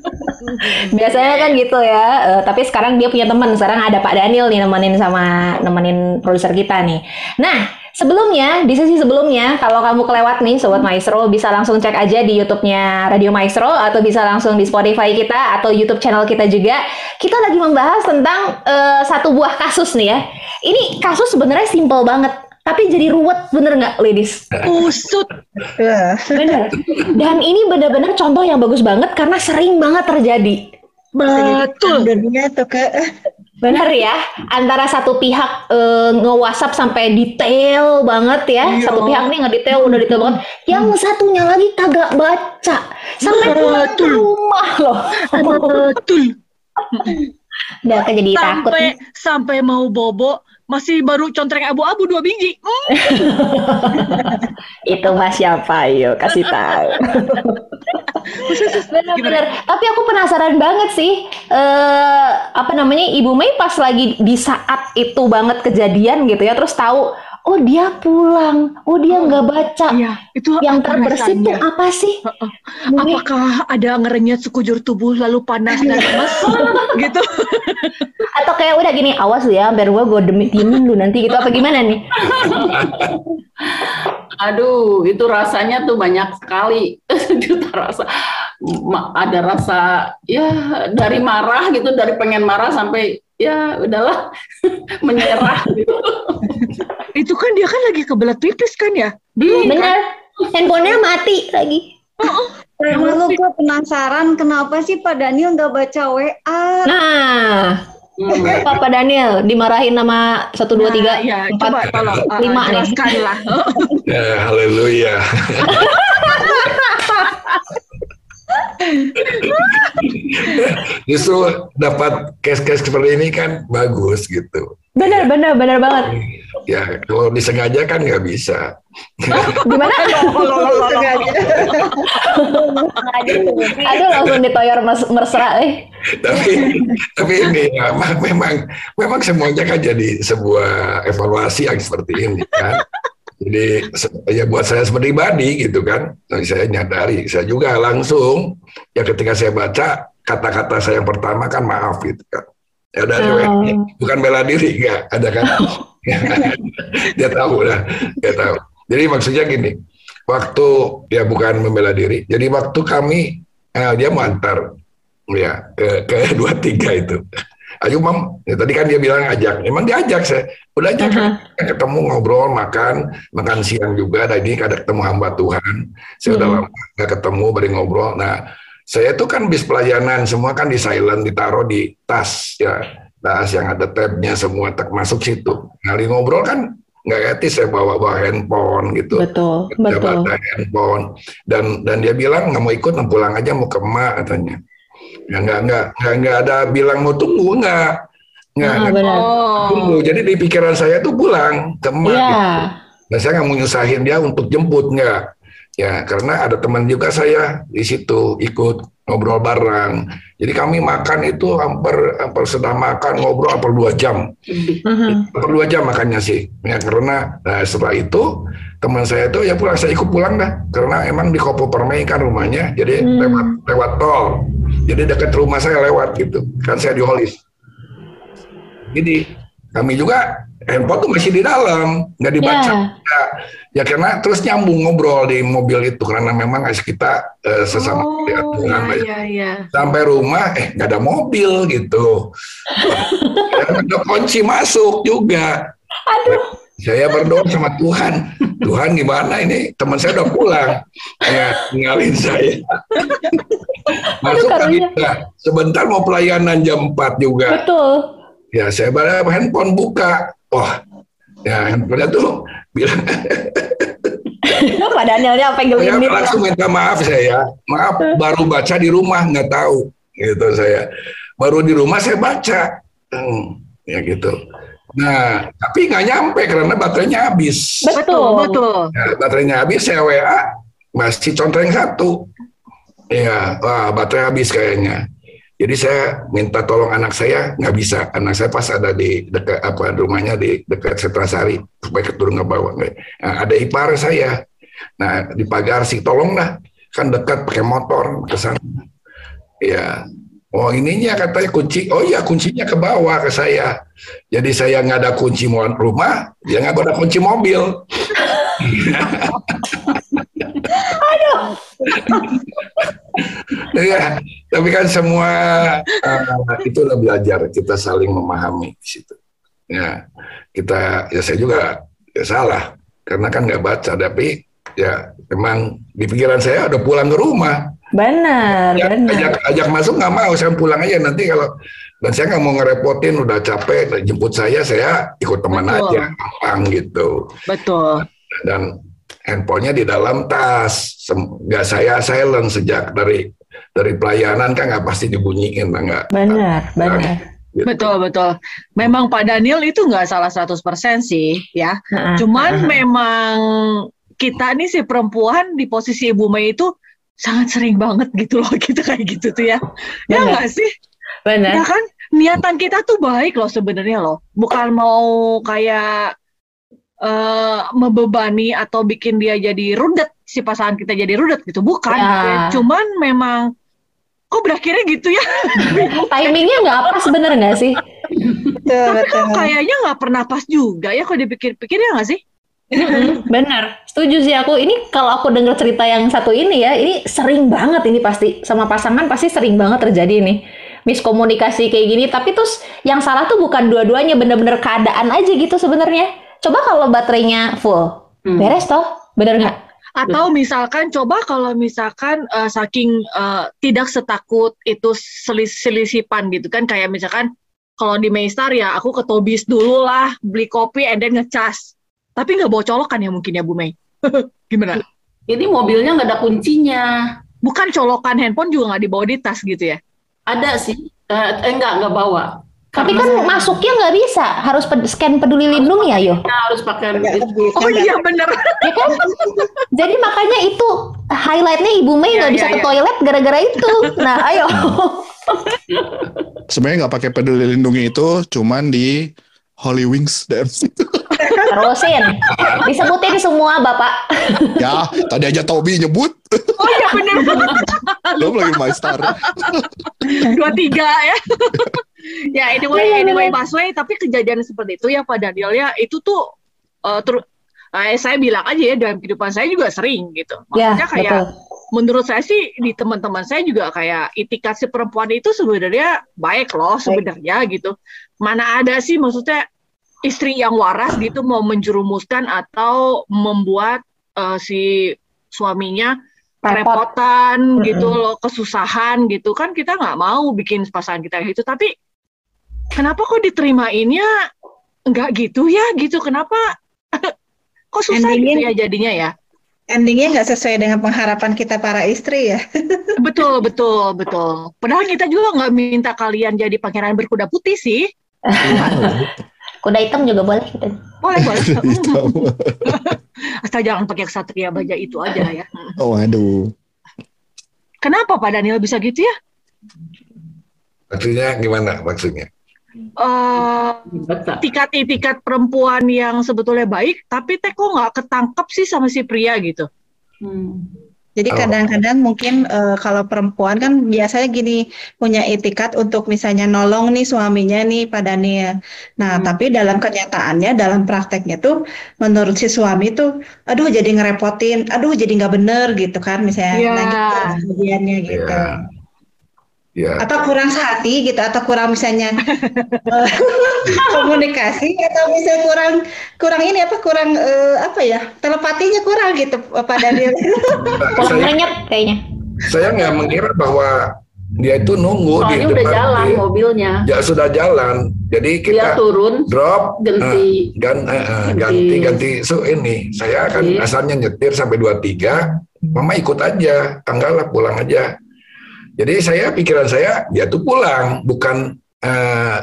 [LAUGHS] Biasanya kan gitu ya. Eh, tapi sekarang dia punya teman. Sekarang ada Pak Daniel nih nemenin sama nemenin produser kita nih. Nah, sebelumnya di sesi sebelumnya kalau kamu kelewat nih sobat Maestro bisa langsung cek aja di YouTube-nya Radio Maestro atau bisa langsung di Spotify kita atau YouTube channel kita juga. Kita lagi membahas tentang eh, satu buah kasus nih ya. Ini kasus sebenarnya simple banget. Tapi jadi ruwet bener nggak, ladies? Usut. Bener. Dan ini benar-benar contoh yang bagus banget karena sering banget terjadi. Betul. Dunia tuh ke Bener ya, antara satu pihak eh, nge-WhatsApp sampai detail banget ya. Iya. Satu pihak nih ngedetail udah detail banget. Yang satunya lagi kagak baca. Sampai pulang ke Betul. rumah loh. Betul. Udah jadi takut. Sampai mau bobo masih baru contreng abu-abu dua biji. Hmm, [LAUGHS] Itu mas siapa? Ayo kasih tahu. [LAUGHS] Bener-bener. Tapi aku penasaran banget sih. eh apa namanya Ibu Mei pas lagi di saat itu banget kejadian gitu ya. Terus tahu, oh dia pulang, oh dia nggak baca. Iya, itu Yang terbersih tuh rasanya? apa sih? Heeh. Mungkin- Apakah ada ngerenyet sekujur tubuh lalu panas dan lemas [LAUGHS] gitu? Atau kayak udah gini, awas lu ya, biar gua gue demi diemin lu nanti gitu apa gimana nih? Aduh, itu rasanya tuh banyak sekali. [LAUGHS] Juta rasa. Ma- Ada rasa ya dari marah gitu, dari pengen marah sampai ya udahlah [LAUGHS] menyerah gitu. Itu kan dia kan lagi kebelet pipis kan ya? Belum kan? Bener, handphonenya mati lagi. Lalu gue penasaran kenapa sih Pak Daniel nggak baca WA? Nah, Hmm. Papa Daniel dimarahin sama satu dua tiga Nah, ya, empat coba tolong uh, lima nih. jelaskan lah. [LAUGHS] Ya, haleluya. [LAUGHS] Justru dapat case-case seperti ini kan bagus gitu. Bener, bener, bener banget. Ya, kalau disengaja kan nggak bisa. Gimana? [LAUGHS] Aduh langsung ditoyor mes- mesra eh. tapi tapi ini ya, ma- memang memang semuanya kan jadi sebuah evaluasi yang seperti ini kan. Jadi ya buat saya pribadi gitu kan, saya nyadari, saya juga langsung ya ketika saya baca kata-kata saya yang pertama kan maaf gitu kan. Ya ada Oh. bukan bela diri enggak, ada kan. [LAUGHS] dia tahu lah, dia tahu. Jadi maksudnya gini, waktu ya bukan membela diri. Jadi waktu kami eh, dia mau antar ya ke ke dua tiga itu. Ayo mam, ya, tadi kan dia bilang ajak, emang diajak saya, udah ajak. Aha. ketemu ngobrol makan. Makan siang juga. Tadi ada ketemu hamba Tuhan. Saya udah Hmm. lama nggak ketemu beri ngobrol. Nah saya tuh kan bis pelayanan semua kan di silent ditaruh di tas ya. Tas yang ada tabnya semua tak masuk situ. Ngali ngobrol kan nggak etis saya bawa bawa handphone gitu. Betul, betul. bawa handphone. Dan dan dia bilang nggak mau ikut pulang aja mau ke emak katanya ya nggak nggak nggak nggak ada bilang mau tunggu nggak nggak Ah, nggak benar. tunggu jadi di pikiran saya tuh pulang ke emak Iya. gitu. Nah, saya nggak mau nyusahin dia untuk jemput nggak. Ya, karena ada teman juga saya di situ ikut ngobrol bareng. Jadi kami makan itu hampir hampir sudah makan ngobrol hampir dua jam. Aha. Hampir dua jam makannya sih. Ya karena nah, setelah itu teman saya itu ya pulang saya ikut pulang dah. Karena emang di Kopo Permai kan rumahnya. Jadi Hmm. lewat lewat tol. Jadi dekat rumah saya lewat gitu. Kan saya di Holis. Jadi kami juga handphone tuh masih di dalam, nggak dibaca. Ya. Ya, ya karena terus nyambung ngobrol di mobil itu karena memang kita eh, sesama Oh, Tuhan iya, lah ya. iya, iya. sampai rumah eh nggak ada mobil gitu [LAUGHS] ada kunci masuk juga saya berdoa sama Tuhan Tuhan gimana ini teman saya udah pulang ya ngalin saya [LAUGHS] masuk lagi Nah, sebentar mau pelayanan jam 4 juga Betul. Ya saya bawa handphone buka. Wah ya handphonenya tuh bilang. [LAUGHS] Pak Danielnya apa yang gelindir? langsung minta maaf saya maaf baru baca di rumah nggak tahu gitu saya. Baru di rumah saya baca. Hmm, ya gitu. Nah tapi nggak nyampe karena baterainya habis. Betul. betul. Ya, baterainya habis saya WA masih contreng satu. Ya wah baterai habis kayaknya Jadi saya minta tolong anak saya nggak bisa. Anak saya pas ada di dekat apa rumahnya di dekat Setrasari supaya turun ke bawah. Nah, ada ipar saya. Nah di pagar sih tolonglah kan dekat pakai motor ke sana. Ya, oh ininya katanya kunci. Oh iya kuncinya ke bawah ke saya. Jadi saya nggak ada kunci rumah, dia nggak ada kunci mobil. [LAUGHS] ya, tapi kan semua uh, itu udah belajar kita saling memahami di situ. Ya, kita ya saya juga ya salah karena kan nggak baca, tapi ya memang di pikiran saya udah pulang ke rumah. Benar, ya, benar. Ajak, ajak masuk nggak mau, saya pulang aja nanti kalau dan saya nggak mau ngerepotin, udah capek jemput saya, saya ikut teman Betul. aja, gampang gitu. Betul. Dan handphonenya di dalam tas, nggak saya silent sejak dari dari pelayanan kan nggak pasti dibunyiin, lah, nggak. Benar, benar. gitu. Betul, betul. Memang Pak Daniel itu nggak salah 100% sih, ya. Heeh. Cuman memang kita nih si perempuan di posisi Ibu Mei itu sangat sering banget gitu loh [LAUGHS] kita kayak gitu tuh ya. Ya Benar. nggak sih? Benar. Ya kan? Niatan kita tuh baik loh sebenarnya loh. Bukan mau kayak eh membebani atau bikin dia jadi rudet si pasangan kita jadi rudet gitu. Bukan. Ya. Cuman memang kok berakhirnya gitu ya? [LAUGHS] Timingnya nggak pas bener nggak sih? Betul, betul. Kayaknya nggak pernah pas juga ya kalau dipikir-pikir ya nggak sih? Benar, setuju sih aku. Ini kalau aku dengar cerita yang satu ini ya, ini sering banget ini pasti sama pasangan pasti sering banget terjadi nih miskomunikasi kayak gini. Tapi terus yang salah tuh bukan dua-duanya, bener-bener keadaan aja gitu sebenarnya. Coba kalau baterainya full, Hmm. beres toh, bener nggak? Atau misalkan coba kalau misalkan eh, saking eh, tidak setakut itu selis selisipan gitu kan kayak misalkan kalau di Maystar ya aku ke Tobis dulu lah beli kopi and then ngecas. Tapi nggak bawa colokan ya mungkin ya Bu Mei. [LAUGHS] Gimana? Ini mobilnya nggak ada kuncinya. Bukan colokan handphone juga nggak dibawa di tas gitu ya? Ada sih, eh, eh, enggak nggak bawa. Tapi Karena kan masuknya nggak bisa, harus ped- scan peduli lindungi ya, Yo. harus pakai Oh iya bener. Ya kan? Jadi makanya itu highlightnya Ibu Mei Iya, nggak bisa iya, ke iya. toilet gara-gara itu. Nah, ayo. Sebenarnya nggak pakai peduli lindungi itu cuman di Holy Wings DMC. Terusin. Disebutin semua, Bapak. ya, tadi aja Tobi nyebut. Oh iya bener. Belum lagi My Star. Dua tiga ya. [LAUGHS] ya anyway, Iya, iya, anyway bener. Baswe, tapi kejadian seperti itu ya Pak Daniel ya itu tuh eh, ter- eh, saya bilang aja ya dalam kehidupan saya juga sering gitu. Ya, Maksudnya kayak betul. menurut saya sih di teman-teman saya juga kayak itikat si perempuan itu sebenarnya baik loh sebenarnya gitu. Mana ada sih maksudnya istri yang waras gitu mau menjerumuskan atau membuat eh, si suaminya Repot. kerepotan gitu loh, kesusahan gitu kan kita nggak mau bikin pasangan kita gitu. Tapi kenapa kok diterimainnya nggak gitu ya gitu? Kenapa [LAUGHS] kok susah gitu Endingnya- ya jadinya ya? Endingnya nggak sesuai dengan pengharapan kita para istri ya. [LAUGHS] Betul, betul, betul. Padahal kita juga nggak minta kalian jadi pangeran berkuda putih sih. Kuda hitam juga boleh gitu. Boleh, boleh. [LAUGHS] Asal jangan pakai kesatria baja itu aja ya. Oh, aduh. Kenapa Pak Daniel bisa gitu ya? Maksudnya gimana maksudnya? Eh Betul. itikat-itikat perempuan yang sebetulnya baik, tapi teh kok nggak ketangkep sih sama si pria gitu. Hmm. Jadi Oh. kadang-kadang mungkin eh, kalau perempuan kan biasanya gini punya etikat untuk misalnya nolong nih suaminya nih Pak Daniel. Nah, Hmm. tapi dalam kenyataannya, dalam prakteknya tuh menurut si suami tuh, aduh jadi ngerepotin, aduh jadi nggak bener gitu kan misalnya. Iya. Nah, gitu kejadiannya gitu. Ya. Ya, Atau kurang sehati gitu, atau kurang misalnya eh, [LAUGHS] komunikasi, atau misalnya kurang kurang ini apa kurang eh, apa ya telepatinya kurang gitu Pak Daniel. [LAUGHS] Pulang saya, merenyet kayaknya. saya nggak mengira bahwa dia itu nunggu di Soalnya udah depan jalan dia. mobilnya. Ya sudah jalan. Jadi Dia kita turun, drop ganti. gan, eh, eh, Ganti. ganti ganti so ini saya kan Iya. asalnya nyetir sampai 23 mama ikut aja tanggal lah pulang aja jadi saya pikiran saya dia tuh pulang. Bukan eh,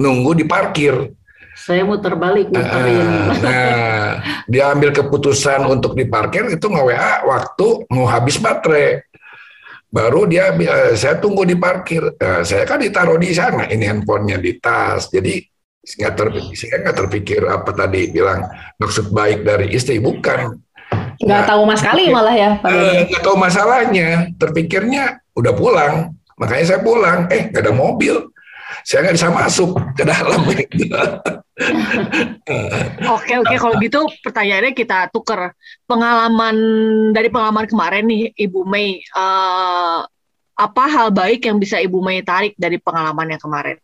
nunggu di parkir. Saya muter balik Eh, muterin. nah dia ambil keputusan untuk di parkir itu nge WA waktu mau habis baterai. Baru dia eh, saya tunggu di parkir. Eh, saya kan ditaruh di sana ini handphonenya di tas. Jadi nggak terpikir saya nggak terpikir apa tadi bilang maksud baik dari istri bukan. Nggak tahu mas kali malah ya. Eh, nggak tahu masalahnya. Terpikirnya udah pulang. Makanya saya pulang. Eh nggak ada mobil. Saya nggak bisa masuk ke dalam [LAUGHS] Oke oke. Kalau gitu pertanyaannya kita tuker. Pengalaman dari pengalaman kemarin nih Ibu Mei eh, apa hal baik yang bisa Ibu Mei tarik dari pengalaman yang kemarin?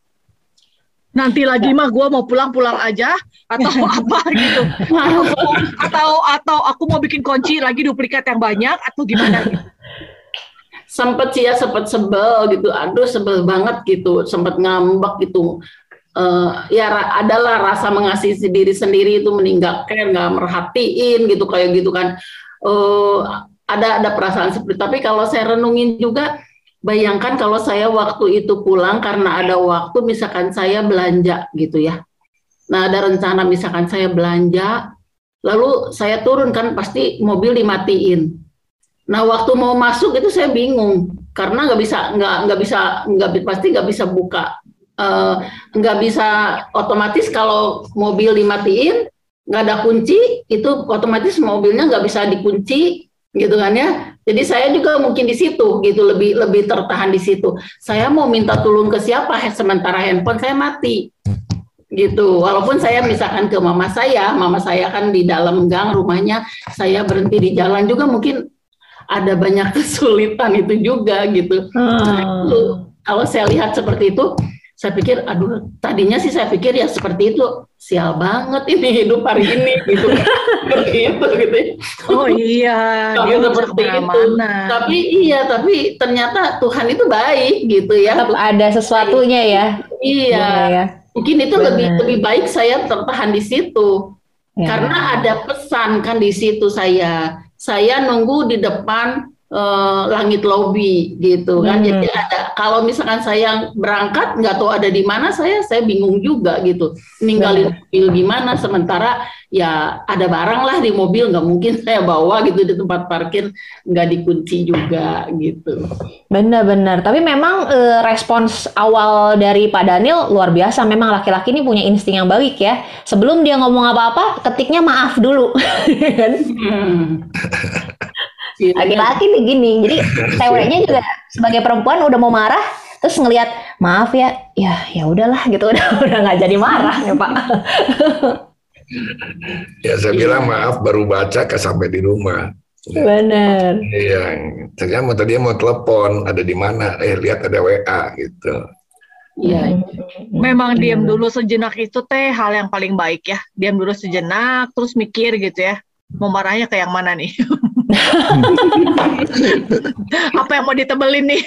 Nanti lagi mah gue mau pulang-pulang aja atau [LAUGHS] apa gitu. Atau atau aku mau bikin kunci lagi duplikat yang banyak atau gimana gitu. [LAUGHS] sempet sih ya sempet sebel gitu. Aduh sebel banget gitu. Sempet ngambek gitu. Eh, ya adalah rasa mengasihi diri sendiri itu meninggalkan nggak merhatiin gitu kayak gitu kan. Eh, ada ada perasaan seperti tapi kalau saya renungin juga bayangkan kalau saya waktu itu pulang karena ada waktu misalkan saya belanja gitu ya. Nah ada rencana misalkan saya belanja lalu saya turun kan pasti mobil dimatiin Nah, waktu mau masuk itu saya bingung karena nggak bisa nggak nggak bisa nggak pasti nggak bisa buka Eh, nggak bisa otomatis kalau mobil dimatiin nggak ada kunci itu otomatis mobilnya nggak bisa dikunci gitu kan ya. Jadi saya juga mungkin di situ gitu lebih lebih tertahan di situ. Saya mau minta tolong ke siapa sementara handphone saya mati gitu. Walaupun saya misalkan ke mama saya, mama saya kan di dalam gang rumahnya, saya berhenti di jalan juga mungkin ada banyak [LAUGHS] kesulitan itu juga gitu. Nah, itu, kalau saya lihat seperti itu, saya pikir, aduh, tadinya sih saya pikir ya seperti itu, sial banget ini hidup hari ini [LAUGHS] gitu, gitu gitu. Oh iya, [LAUGHS] Tapi seperti itu. ke mana-mana. Tapi iya, tapi ternyata Tuhan itu baik gitu ya. Tetap ada sesuatunya ya. Iya, ya. mungkin itu Benar. lebih lebih baik saya tertahan di situ. Ya. Karena ada pesan kan di situ saya. Saya nunggu di depan eh, langit lobby gitu kan. Hmm. Jadi ada kalau misalkan saya berangkat nggak tahu ada di mana saya saya bingung juga gitu. Ninggalin mobil gimana sementara ya ada barang lah di mobil nggak mungkin saya bawa gitu di tempat parkir nggak dikunci juga gitu. Benar-benar. Tapi memang eh, respons awal dari Pak Daniel luar biasa. Memang laki-laki ini punya insting yang baik ya. Sebelum dia ngomong apa-apa, ketiknya maaf dulu. [LAUGHS] Kan? Hmm. [LAUGHS] Iya. Laki-laki nih gini. Jadi [LAUGHS] ceweknya juga sebagai perempuan udah mau marah, terus ngelihat maaf ya, ya ya udahlah gitu [LAUGHS] udah udah nggak jadi marah ya Pak. ya saya bilang maaf baru baca ke sampai di rumah Benar. Iya, saya mau tadi mau telepon, ada di mana? Eh lihat ada WA gitu. Iya. Memang diam dulu sejenak itu teh hal yang paling baik ya. Diam dulu sejenak, terus mikir gitu ya. Mau marahnya ke yang mana nih? [LAUGHS] [LAUGHS] Apa yang mau ditebelin nih?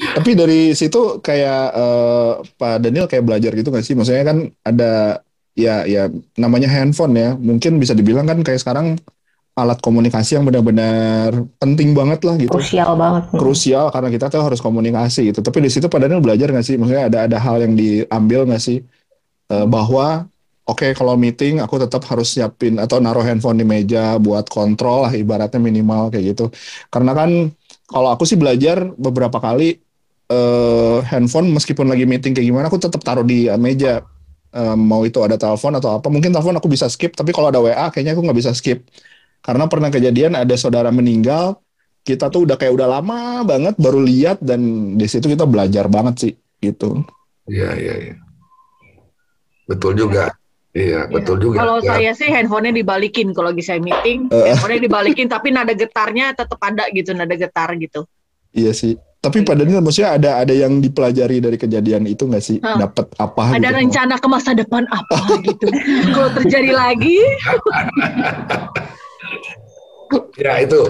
[LAUGHS] Tapi dari situ kayak eh, Pak Daniel kayak belajar gitu nggak sih? Maksudnya kan ada ya ya namanya handphone ya. Mungkin bisa dibilang kan kayak sekarang alat komunikasi yang benar-benar penting banget lah gitu. Krusial banget. Krusial karena kita tuh harus komunikasi gitu. Tapi di situ Pak Daniel belajar nggak sih? Maksudnya ada ada hal yang diambil nggak sih? Eh, bahwa oke kalau meeting aku tetap harus siapin atau naruh handphone di meja buat kontrol lah ibaratnya minimal kayak gitu. Karena kan kalau aku sih belajar beberapa kali eh, handphone meskipun lagi meeting kayak gimana aku tetap taruh di meja. Eh, mau itu ada telepon atau apa mungkin telepon aku bisa skip tapi kalau ada WA kayaknya aku nggak bisa skip karena pernah kejadian ada saudara meninggal kita tuh udah kayak udah lama banget baru lihat dan di situ kita belajar banget sih gitu Iya, iya, iya. Betul juga. Iya, betul juga. Kalau Ya, saya sih handphonenya dibalikin kalau lagi saya meeting, Eh. handphonenya dibalikin tapi nada getarnya tetap ada gitu, nada getar gitu. iya sih. Tapi Pak Daniel maksudnya ada ada yang dipelajari dari kejadian itu nggak sih? Dapat apa Ada gitu? rencana ke masa depan apa gitu. Kalau terjadi lagi, [LAUGHS] ya itu.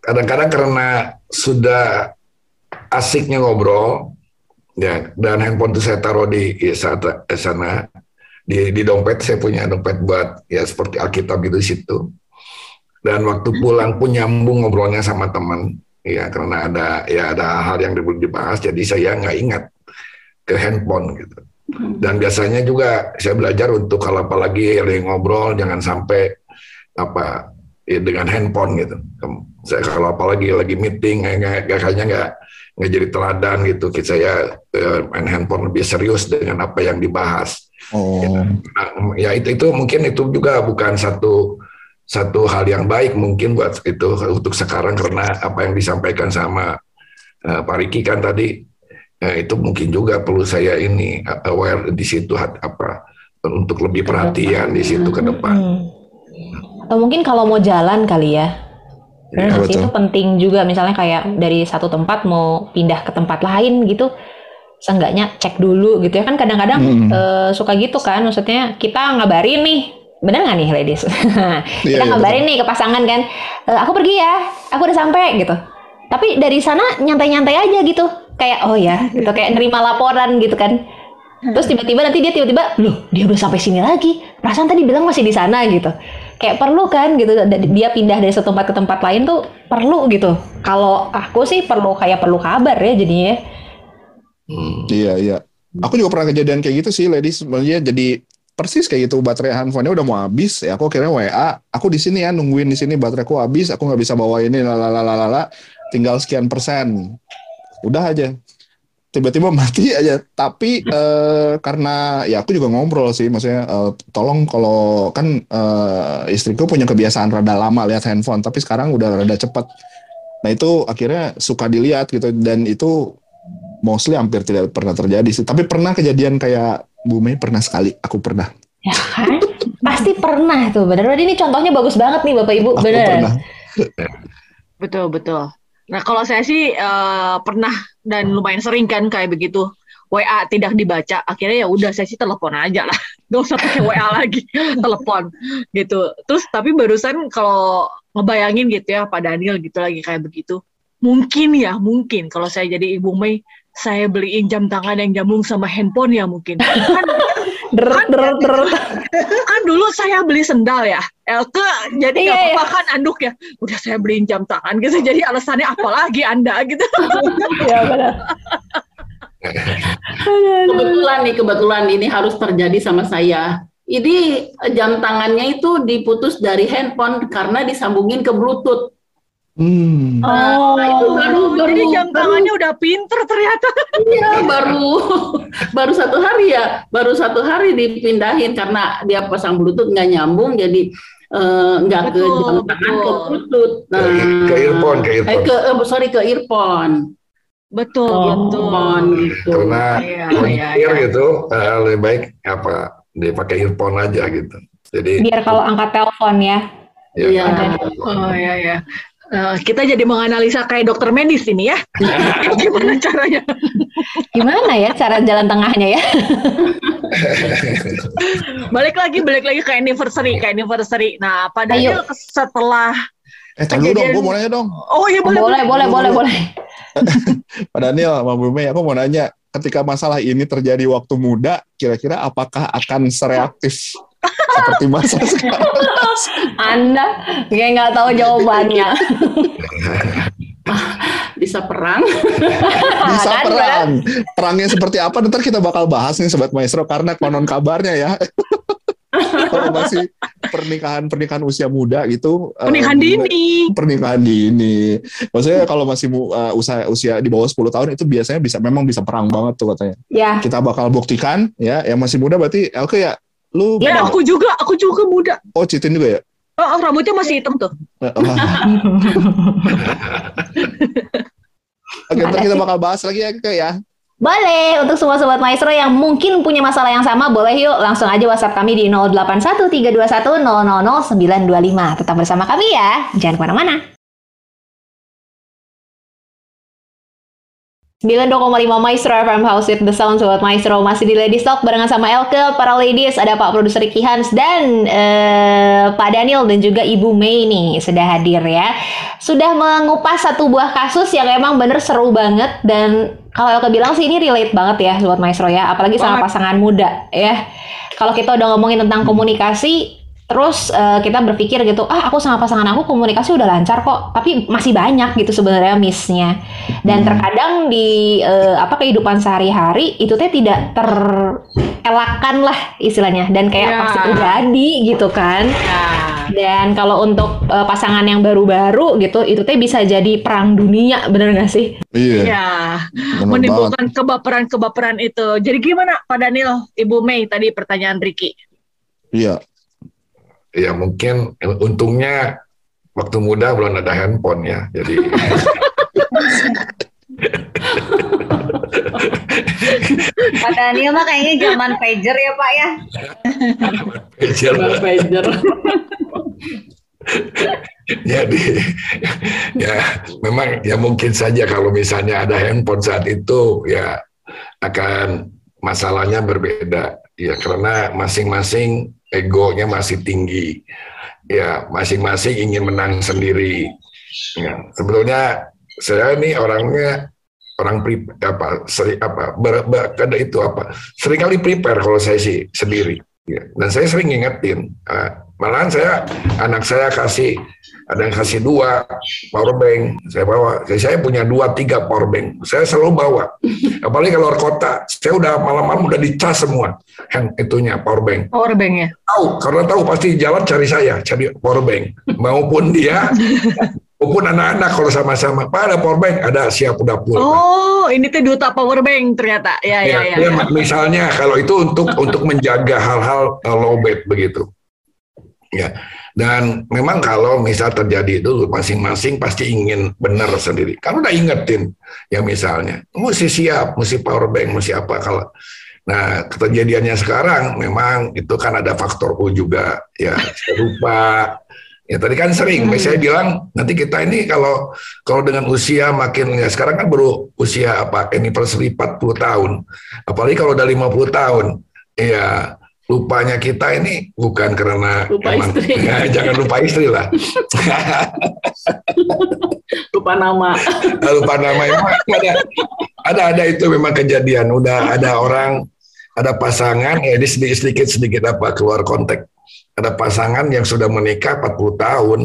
Kadang-kadang karena sudah asiknya ngobrol, ya dan handphone itu saya taruh di ya, sana di di dompet saya punya dompet buat ya seperti Alkitab gitu di situ. Dan waktu pulang pun nyambung ngobrolnya sama teman, ya karena ada ya ada hal yang dibahas, jadi saya nggak ingat ke handphone gitu. Dan biasanya juga saya belajar untuk kalau apalagi ada yang ngobrol jangan sampai apa ya, dengan handphone gitu. Saya kalau apalagi lagi meeting, eh, nggak kayaknya nggak nggak jadi teladan gitu. Saya eh, main handphone lebih serius dengan apa yang dibahas. Oh. Ya itu itu mungkin itu juga bukan satu satu hal yang baik mungkin buat itu untuk sekarang karena apa yang disampaikan sama eh, Pak Riki kan tadi eh, itu mungkin juga perlu saya ini eh, aware di situ hat- apa untuk lebih perhatian di situ ke depan. Hmm. Atau mungkin kalau mau jalan kali ya. Betul. itu penting juga misalnya kayak dari satu tempat mau pindah ke tempat lain gitu. Seenggaknya cek dulu gitu ya. Kan kadang-kadang Hmm. eh, suka gitu kan. Maksudnya kita ngabarin nih. Bener nggak nih ladies? Iya, [LAUGHS] kita iya, ngabarin nih ke pasangan kan. "Eh, aku pergi ya. Aku udah sampai gitu. Tapi dari sana nyantai-nyantai aja gitu. Kayak oh ya gitu. Kayak nerima laporan gitu kan. Terus tiba-tiba nanti dia tiba-tiba loh dia udah sampai sini lagi. Perasaan tadi bilang masih di sana gitu. Kayak perlu kan gitu. Dia pindah dari satu tempat ke tempat lain tuh perlu gitu. Kalau aku sih perlu kayak perlu kabar ya jadinya Hmm. Iya iya. Aku juga pernah kejadian kayak gitu sih, ladies. Sebenarnya jadi persis kayak gitu baterai handphonenya udah mau habis. Ya aku akhirnya WA aku di sini ya nungguin di sini bateraiku habis aku nggak bisa bawa ini lalalala tinggal sekian persen. Udah aja. Tiba-tiba [LAUGHS] mati aja. Tapi eh, karena ya aku juga ngobrol sih maksudnya eh, tolong kalau kan eh, istriku punya kebiasaan rada lama lihat handphone tapi sekarang udah rada cepet. Nah itu akhirnya suka dilihat gitu. Dan itu mostly hampir tidak pernah terjadi sih. Tapi pernah kejadian kayak Bu Mei pernah sekali. Aku pernah. ya kan pasti pernah tuh bener bener ini contohnya bagus banget nih bapak ibu Aku bener pernah. Betul betul. Nah kalau saya sih eh, pernah dan lumayan sering kan kayak begitu. WA tidak dibaca, akhirnya ya udah saya sih telepon aja lah, [LAUGHS] nggak usah pakai WA lagi, [LAUGHS] telepon gitu. Terus tapi barusan kalau ngebayangin gitu ya Pak Daniel gitu lagi kayak begitu, mungkin ya mungkin kalau saya jadi Ibu Mei, saya beliin jam tangan yang nyambung sama handphone ya mungkin. [LAUGHS] Kan der der der kan dulu saya beli sendal ya. Elke jadi Iya, nggak apa-apa kan anduk ya. Udah saya beliin jam tangan gitu. [LAUGHS] Jadi alasannya apa lagi anda gitu. [LAUGHS] Ya benar. Kebetulan nih, kebetulan ini harus terjadi sama saya. Ini jam tangannya itu diputus dari handphone karena disambungin ke Bluetooth. Hmm. Oh. Nah, itu baru baru jadi jam baru- tangannya udah pinter ternyata [LAUGHS] Iya, baru baru satu hari ya, baru satu hari dipindahin karena dia pasang Bluetooth nggak nyambung, jadi eh, nggak ke Betul, jam tangan ke. Bluetooth. Nah, Ke, ke earphone, ke eh, earphone. ke eh, sorry ke earphone. betul Oh, betul Earphone gitu. Karena Iya, iya, nyetir iya. gitu eh, lebih baik apa dipakai earphone aja gitu. Jadi biar kalau angkat telepon ya ya, Iya. oh ya ya Eh, kita jadi menganalisa kayak dokter medis ini ya. [LAUGHS] Gimana caranya? Gimana ya cara jalan tengahnya ya? [LAUGHS] Balik lagi balik lagi ke anniversary ke anniversary. Nah pada Ayo. setelah Eh, dulu dong, gue mau nanya dong. oh iya boleh boleh. boleh boleh boleh. [LAUGHS] Pak Daniel, sama Bu Mei, aku mau nanya, ketika masalah ini terjadi waktu muda, kira-kira apakah akan sereaktif seperti masa sekarang? [LAUGHS] anda kayak nggak tahu jawabannya [LAUGHS] Bisa perang. Bisa Kan, perang. Perangnya seperti apa? Ntar kita bakal bahas nih Sobat Maestro, karena konon kabarnya ya. [LAUGHS] Kalau masih pernikahan-pernikahan usia muda gitu. eh, pernikahan dini pernikahan dini. Maksudnya kalau masih uh, usia usia di bawah 10 tahun itu biasanya bisa memang bisa perang banget tuh katanya. ya Kita bakal buktikan ya yang masih muda berarti oke ya. Lu ya aku juga aku juga muda oh citin juga ya? oh, oh, rambutnya masih hitam tuh Eh, wah. [LAUGHS] Oke, ntar kita bakal bahas lagi ya Kak ya. Boleh, untuk semua Sobat Maestro yang mungkin punya masalah yang sama, boleh yuk langsung aja WhatsApp kami di 081321000925. Tetap bersama kami ya, jangan ke mana-mana. 92,5 Maestro FM House with the Sound Sobat Maestro masih di Ladies Talk barengan sama Elke, para ladies, ada Pak Produser Ricky Hans dan eh, Pak Daniel dan juga Ibu Mei nih sudah hadir ya. Sudah mengupas satu buah kasus yang emang bener seru banget dan kalau Elke bilang sih ini relate banget ya Sobat Maestro ya, apalagi sama pasangan muda ya. Kalau kita udah ngomongin tentang komunikasi, terus eh, kita berpikir gitu, ah aku sama pasangan aku komunikasi udah lancar kok, tapi masih banyak gitu sebenarnya missnya. Dan Hmm. terkadang di eh, apa kehidupan sehari-hari itu teh tidak ter elakan lah istilahnya dan kayak Ya. pasti terjadi gitu kan. Nah, Dan kalau untuk eh, pasangan yang baru-baru gitu, itu teh bisa jadi perang dunia, bener gak sih? Iya, ya bener banget. menimbulkan kebaperan-kebaperan itu. Jadi gimana Pak Daniel, Ibu Mei tadi pertanyaan Ricky? Iya, Ya mungkin eh, untungnya waktu muda belum ada handphone ya. Jadi [LAUGHS] Pak Daniel mah kayaknya zaman pager ya Pak ya. Bang Pager. [LAUGHS] jadi ya memang ya mungkin saja kalau misalnya ada handphone saat itu ya akan masalahnya berbeda ya karena masing-masing egonya masih tinggi ya masing-masing ingin menang sendiri ya sebetulnya saya ini orangnya orang pri, apa seri apa ber, ber- ada itu apa sering kali prepare kalau saya sih sendiri ya. dan saya sering ngingetin ah, malahan saya anak saya kasih ada yang kasih dua power bank saya bawa saya, saya punya dua tiga power bank saya selalu bawa [LAUGHS] apalagi kalau luar kota saya udah malam-malam udah dicas semua hand itunya power bank Power bank ya? tahu karena tahu pasti jalan cari saya cari power bank [LAUGHS] maupun dia maupun anak-anak kalau sama-sama pak ada power bank ada siap udah full Oh, ini tuh duta power bank ternyata. Ya, ya, ya. Ya, dia ya. misalnya kalau itu untuk untuk menjaga hal-hal uh, low begitu. Ya. Dan memang kalau misal terjadi itu masing-masing pasti ingin benar sendiri. Kan udah ingetin ya misalnya, mesti siap, mesti power bank, mesti apa kalau Nah, kejadiannya sekarang memang itu kan ada faktor U juga ya, saya lupa. Ya tadi kan sering, saya bilang nanti kita ini kalau kalau dengan usia makin ya sekarang kan baru usia apa anniversary 40 tahun. Apalagi kalau udah 50 tahun. Ya lupanya kita ini bukan karena Lupa istri. [LAUGHS] Ya, jangan lupa istri lah. [LAUGHS] Lupa nama. [LAUGHS] lupa namanya ada ada ada itu memang kejadian udah ada orang ada pasangan ya ini sedikit sedikit sedikit apa keluar konteks ada pasangan yang sudah menikah 40 tahun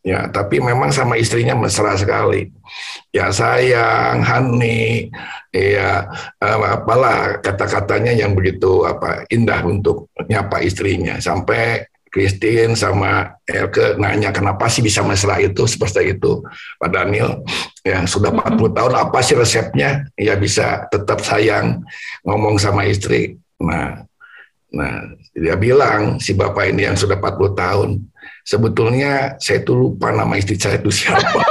ya tapi memang sama istrinya mesra sekali. Ya sayang Hani ya eh, apalah kata-katanya yang begitu apa indah untuk nyapa istrinya. Sampai Christine sama Elke nanya kenapa sih bisa mesra itu? Seperti itu. Pak Daniel ya sudah 40 tahun apa sih resepnya? Ya bisa tetap sayang ngomong sama istri. Nah nah dia bilang si bapak ini yang sudah 40 tahun sebetulnya saya tuh lupa nama istri saya itu siapa. [LAUGHS]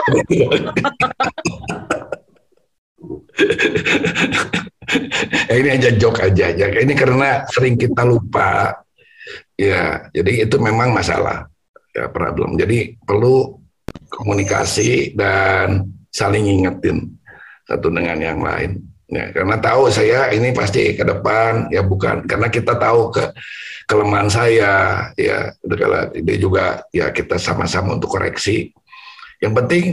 Ini aja joke aja ya. Ini karena sering kita lupa. Ya jadi itu memang masalah. Ya problem. Jadi perlu komunikasi dan saling ingetin satu dengan yang lain. Ya, karena tahu saya ini pasti ke depan ya bukan. Karena kita tahu ke kelemahan saya ya dia juga ya kita sama-sama untuk koreksi. Yang penting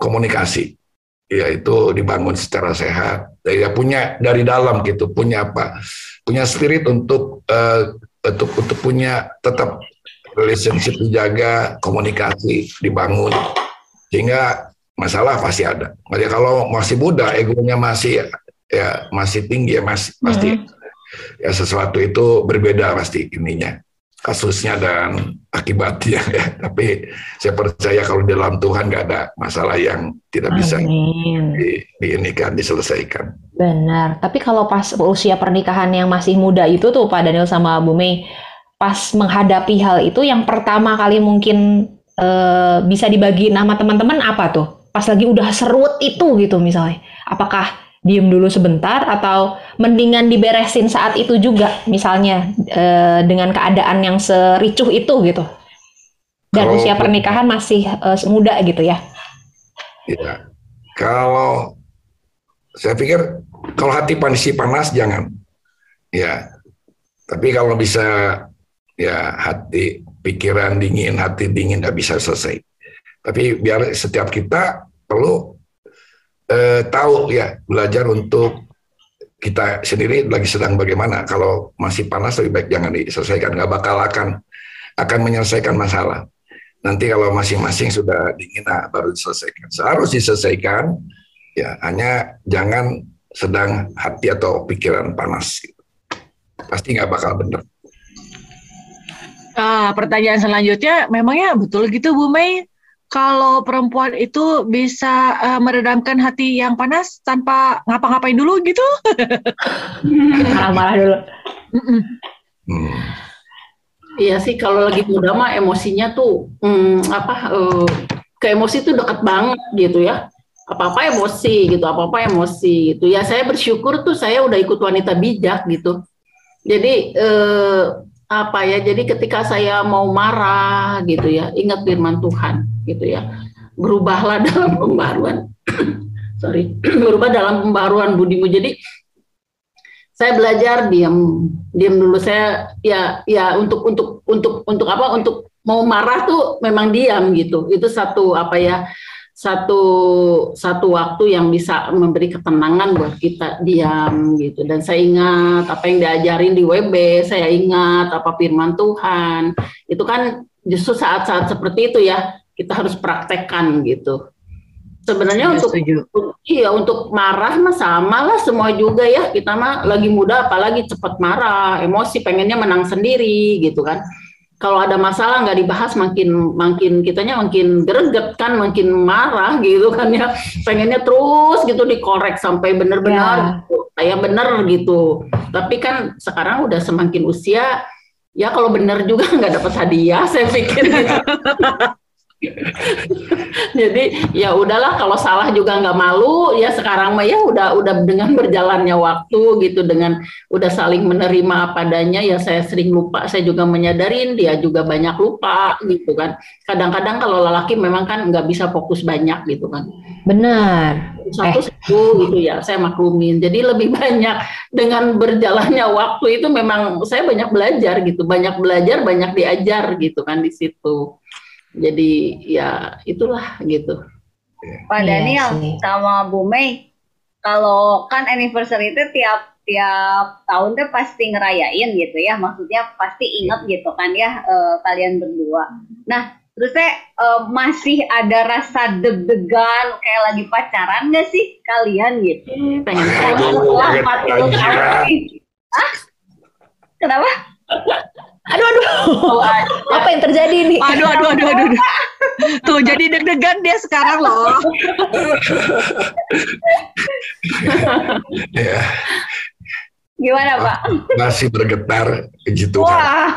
komunikasi ya itu dibangun secara sehat. Ya punya dari dalam gitu, punya apa? Punya spirit untuk eh, untuk untuk punya tetap relationship dijaga, komunikasi dibangun sehingga masalah pasti ada. Jadi kalau masih muda, egonya masih ya masih tinggi ya masih pasti ya sesuatu itu berbeda pasti ininya kasusnya dan akibatnya [LAUGHS] ya. Tapi saya percaya kalau di dalam Tuhan nggak ada masalah yang tidak bisa Amin. di, di ini kan diselesaikan. Benar. Tapi kalau pas usia pernikahan yang masih muda itu tuh Pak Daniel sama Bu Mei, pas menghadapi hal itu yang pertama kali mungkin eh, bisa dibagi nama teman-teman apa tuh? Pas lagi udah serut itu gitu misalnya. Apakah diem dulu sebentar atau mendingan diberesin saat itu juga misalnya eh, dengan keadaan yang sericuh itu gitu. Dan Kalau- usia pernikahan masih eh, muda gitu ya. Ya. Kalau saya pikir kalau hati panas panas jangan. Ya. Tapi kalau bisa ya hati pikiran dingin, hati dingin nggak bisa selesai. Tapi biar setiap kita perlu eh, tahu ya belajar untuk kita sendiri lagi sedang bagaimana. Kalau masih panas lebih baik jangan diselesaikan. Nggak bakal akan akan menyelesaikan masalah. Nanti kalau masing-masing sudah dingin, nah baru diselesaikan. Seharus diselesaikan, ya hanya jangan sedang hati atau pikiran panas. pasti nggak bakal bener. Ah, pertanyaan selanjutnya, memangnya betul gitu Bu Mei? Kalau perempuan itu bisa eh, meredamkan hati yang panas tanpa ngapa-ngapain dulu gitu? Marah-marah dulu. Hmm. Iya sih kalau lagi muda mah emosinya tuh hmm, apa eh, ke emosi tuh deket banget gitu ya. Apa-apa emosi gitu, apa-apa emosi gitu. Ya saya bersyukur tuh saya udah ikut wanita bijak gitu. Jadi eh, apa ya? Jadi ketika saya mau marah gitu ya, ingat firman Tuhan gitu ya. Berubahlah [LAUGHS] dalam pembaruan. [COUGHS] Sorry, [CLEARS THROAT] berubah dalam pembaruan budimu. Jadi saya belajar diam diam dulu saya ya ya untuk untuk untuk untuk apa untuk mau marah tuh memang diam gitu itu satu apa ya satu satu waktu yang bisa memberi ketenangan buat kita diam gitu dan saya ingat apa yang diajarin di WB saya ingat apa firman Tuhan itu kan justru saat-saat seperti itu ya kita harus praktekkan gitu sebenarnya untuk setuju. Iya untuk marah mah sama lah semua juga ya kita mah lagi muda apalagi cepat marah emosi pengennya menang sendiri gitu kan kalau ada masalah nggak dibahas makin makin kitanya makin greget kan makin marah gitu kan ya pengennya terus gitu dikorek sampai Ya. benar-benar gitu. kayak bener gitu tapi kan sekarang udah semakin usia ya kalau bener juga [LAUGHS] nggak dapat hadiah saya pikir gitu. [LAUGHS] [LAUGHS] Jadi ya udahlah kalau salah juga nggak malu ya sekarang mah ya udah udah dengan berjalannya waktu gitu dengan udah saling menerima apa adanya ya saya sering lupa saya juga menyadarin dia juga banyak lupa gitu kan. Kadang-kadang kalau lelaki memang kan nggak bisa fokus banyak gitu kan. Benar. satu satu gitu ya saya maklumin. Jadi lebih [LAUGHS] banyak dengan berjalannya waktu itu memang saya banyak belajar gitu banyak belajar banyak diajar gitu kan di situ jadi ya itulah gitu Pak Iya Daniel sih. sama Bu Mei, kalau kan anniversary itu tiap tiap tahun tuh pasti ngerayain gitu ya, maksudnya pasti inget gitu kan ya eh, kalian berdua. Nah, terus saya eh, masih ada rasa deg-degan kayak lagi pacaran nggak sih kalian gitu? pengen Aduh, Setelah kaget 40 tahun. Hah? Kenapa? Aduh, aduh. Apa yang terjadi nih? Aduh, aduh, aduh, aduh. aduh. Tuh, jadi deg-degan dia sekarang loh. [LAUGHS] Ya, Gimana Pak? masih bergetar puji Tuhan. Wah,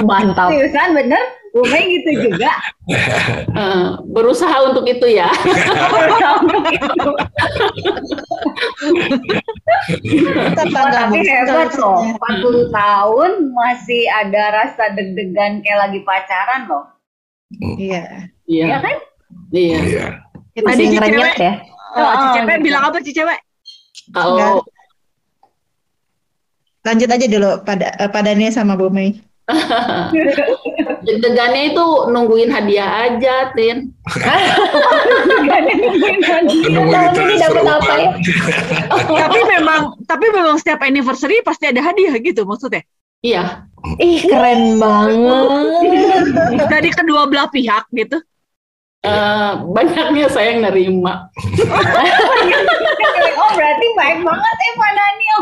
[LAUGHS] Mantap. seriusan bener? Mei gitu juga? [LAUGHS] Eh, berusaha untuk itu ya Kita Oh, bangga tapi hebat loh, Terusnya. 40 tahun masih ada rasa deg-degan kayak lagi pacaran loh. Iya. Ya iya kan? iya Iya. Tadi Masih si ngerenyet cewek, ya. oh, si Oh, cewek gitu. bilang apa si cewek? kalau Lanjut aja dulu pada padanya sama Bu Mei. [LAUGHS] deg-degannya itu nungguin hadiah aja Tin Menunggu Tahun ini dapat ditransfer apa ya? tapi memang tapi memang setiap anniversary pasti ada hadiah gitu maksudnya. iya Ih, keren banget. Dari kedua belah pihak gitu. Eh, banyaknya saya yang nerima [LAUGHS] oh berarti baik banget eh Pak Daniel.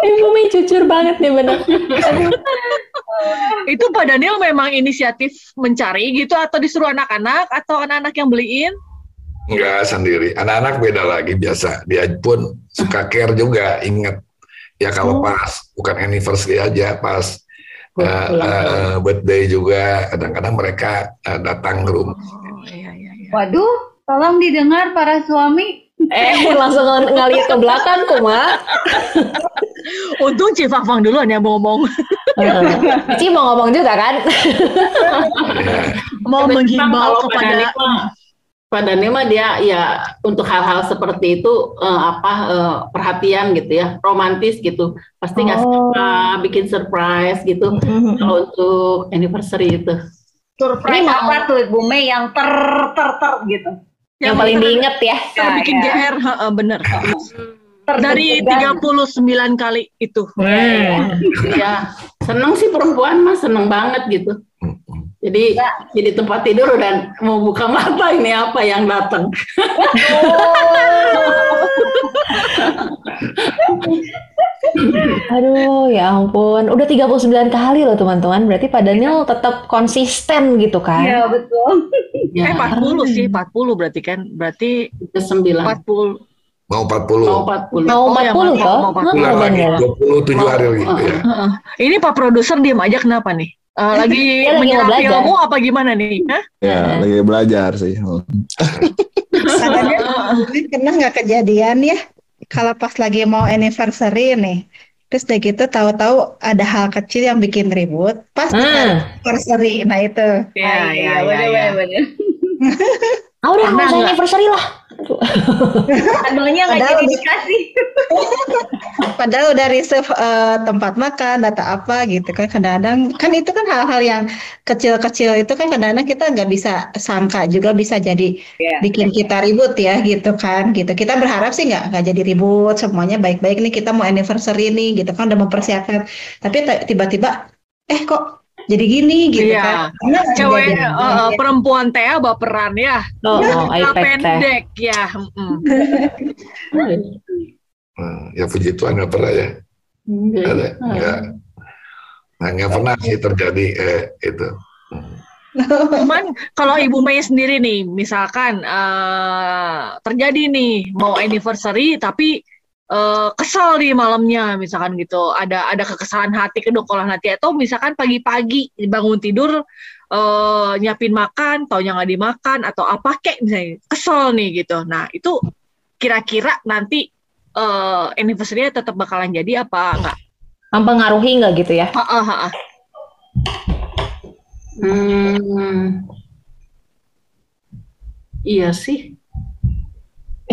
[LAUGHS] Ibu Mi jujur banget nih bener. Itu Pak Daniel memang inisiatif mencari gitu atau disuruh anak-anak atau anak-anak yang beliin? Enggak sendiri. Anak-anak beda lagi biasa. Dia pun suka care juga. Ingat ya kalau pas bukan anniversary aja pas Eh, eh, birthday juga kadang-kadang mereka eh, datang ke rumah. Oh iya iya iya. Waduh, tolong didengar para suami. Eh, [LAUGHS] langsung ng- ke belakang, Kuma. [LAUGHS] Untung Cifafang duluan yang mau ngomong. Ci mau ngomong juga kan? Ya, mau menghimbau kepada Pak Dani mah- dia ya untuk hal-hal seperti itu eh, apa eh, perhatian gitu ya romantis gitu pasti ngasih Oh. bikin surprise gitu [LAUGHS] kalau untuk anniversary itu Surprise Ini mau- apa tuh Bu Mei yang ter ter ter gitu. Yang paling diinget ya. terbikin Ya, ya. GR, heeh, bener. Ter Dari deg-degan. 39 kali itu. Hmm. ya seneng sih perempuan mah seneng banget gitu Jadi jadi tempat tidur dan mau buka mata ini apa yang datang. [LAUGHS] Aduh, ya ampun. Udah 39 kali loh teman-teman. Berarti Pak Daniel tetap konsisten gitu kan? Iya betul. Eh Ya, 40 sih, 40 berarti kan. Berarti ke sembilan. 40. Mau 40. Mau 40. Mau Oh, ya, 40 mau- toh? mau 40. Bulan Hah, lagi bener. 27 hari lagi Oh, ya. Heeh. Ini Pak produser diam aja kenapa nih? Eh, lagi lagi menyerap mau belajar. ilmu apa gimana nih? Hah? Ya, lagi belajar sih. [LAUGHS] Kadangnya [LAUGHS] pernah nggak kejadian ya kalau pas lagi mau anniversary nih terus udah gitu tahu-tahu ada hal kecil yang bikin ribut pas Hmm. anniversary nah itu Iya, Ah, iya, iya. bener, iya. [LAUGHS] Ah udah nggak usah anniversary lah. Aduh. [LAUGHS] Abangnya nggak jadi udah- dikasih. [LAUGHS] padahal udah reserve eh, tempat makan data apa gitu kan kadang-kadang kan itu kan hal-hal yang kecil-kecil itu kan kadang-kadang kita nggak bisa sangka juga bisa jadi Iya. bikin kita ribut ya gitu kan gitu kita berharap sih nggak nggak jadi ribut semuanya baik-baik nih kita mau anniversary nih gitu kan udah mempersiapkan tapi tiba-tiba eh kok jadi gini gitu Iya. kan Karena Cewek eh, perempuan Tea baperan ya. Oh, oh Nggak iPad teh. pendek ya. mm. Hmm, ya puji Tuhan nggak pernah ya. Enggak. Ada nggak. Nah, nggak pernah sih terjadi eh, itu. Cuman kalau Ibu Mei sendiri nih, misalkan eh, terjadi nih mau anniversary tapi eh, kesel di malamnya, misalkan gitu, ada ada kekesalan hati, kedongkolan hati, atau misalkan pagi-pagi bangun tidur eh, nyiapin makan, taunya nggak dimakan atau apa kek misalnya, kesel nih gitu. Nah itu kira-kira nanti eh, anniversary-nya tetap bakalan jadi apa enggak? Mempengaruhi nggak gitu ya? Ha, ha, ha. Hmm. Iya sih.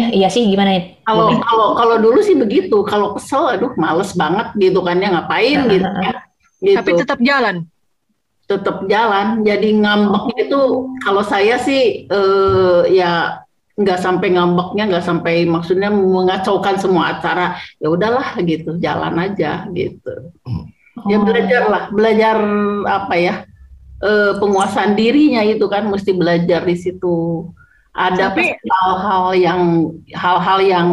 Eh, iya sih gimana ya? Kalau kalau kalau dulu sih begitu. Kalau kesel, aduh, males banget gitu kan ya ngapain gitu ya. Gitu. Tapi tetap jalan. tetap jalan. Jadi ngambek itu kalau saya sih eh, ya nggak sampai ngambeknya, nggak sampai maksudnya mengacaukan semua acara. Ya udahlah gitu, jalan aja gitu. Ya Oh. belajar lah, belajar apa ya eh, penguasaan dirinya itu kan mesti belajar di situ. Ada hal-hal yang hal-hal yang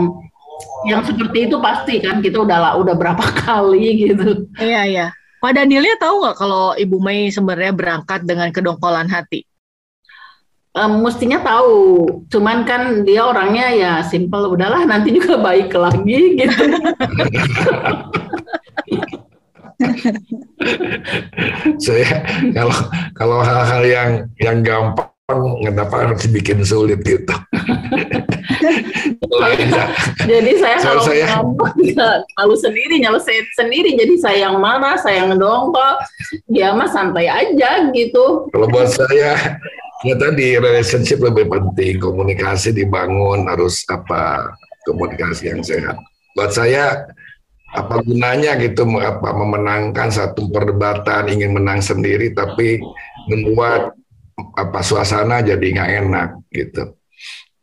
yang seperti itu pasti kan kita udah lah udah berapa [LAUGHS] kali gitu. Iya, iya. Pak Danielnya tahu nggak kalau Ibu Mei sebenarnya berangkat dengan kedongkolan hati? Em, mestinya tahu, cuman kan dia orangnya ya simple, udahlah nanti juga baik lagi gitu. [LAUGHS] Saya kalau kalau hal-hal yang yang gampang kenapa harus dibikin sulit gitu. Jadi saya Kalau kalau saya- ya lalu sendiri nyelesain sendiri, jadi saya yang mana, saya yang ngedongkol, dia mah santai aja gitu. Kalau buat saya ya tadi relationship lebih penting, komunikasi dibangun harus apa komunikasi yang sehat. Buat saya apa gunanya gitu apa memenangkan satu perdebatan ingin menang sendiri tapi membuat apa suasana jadi nggak enak gitu.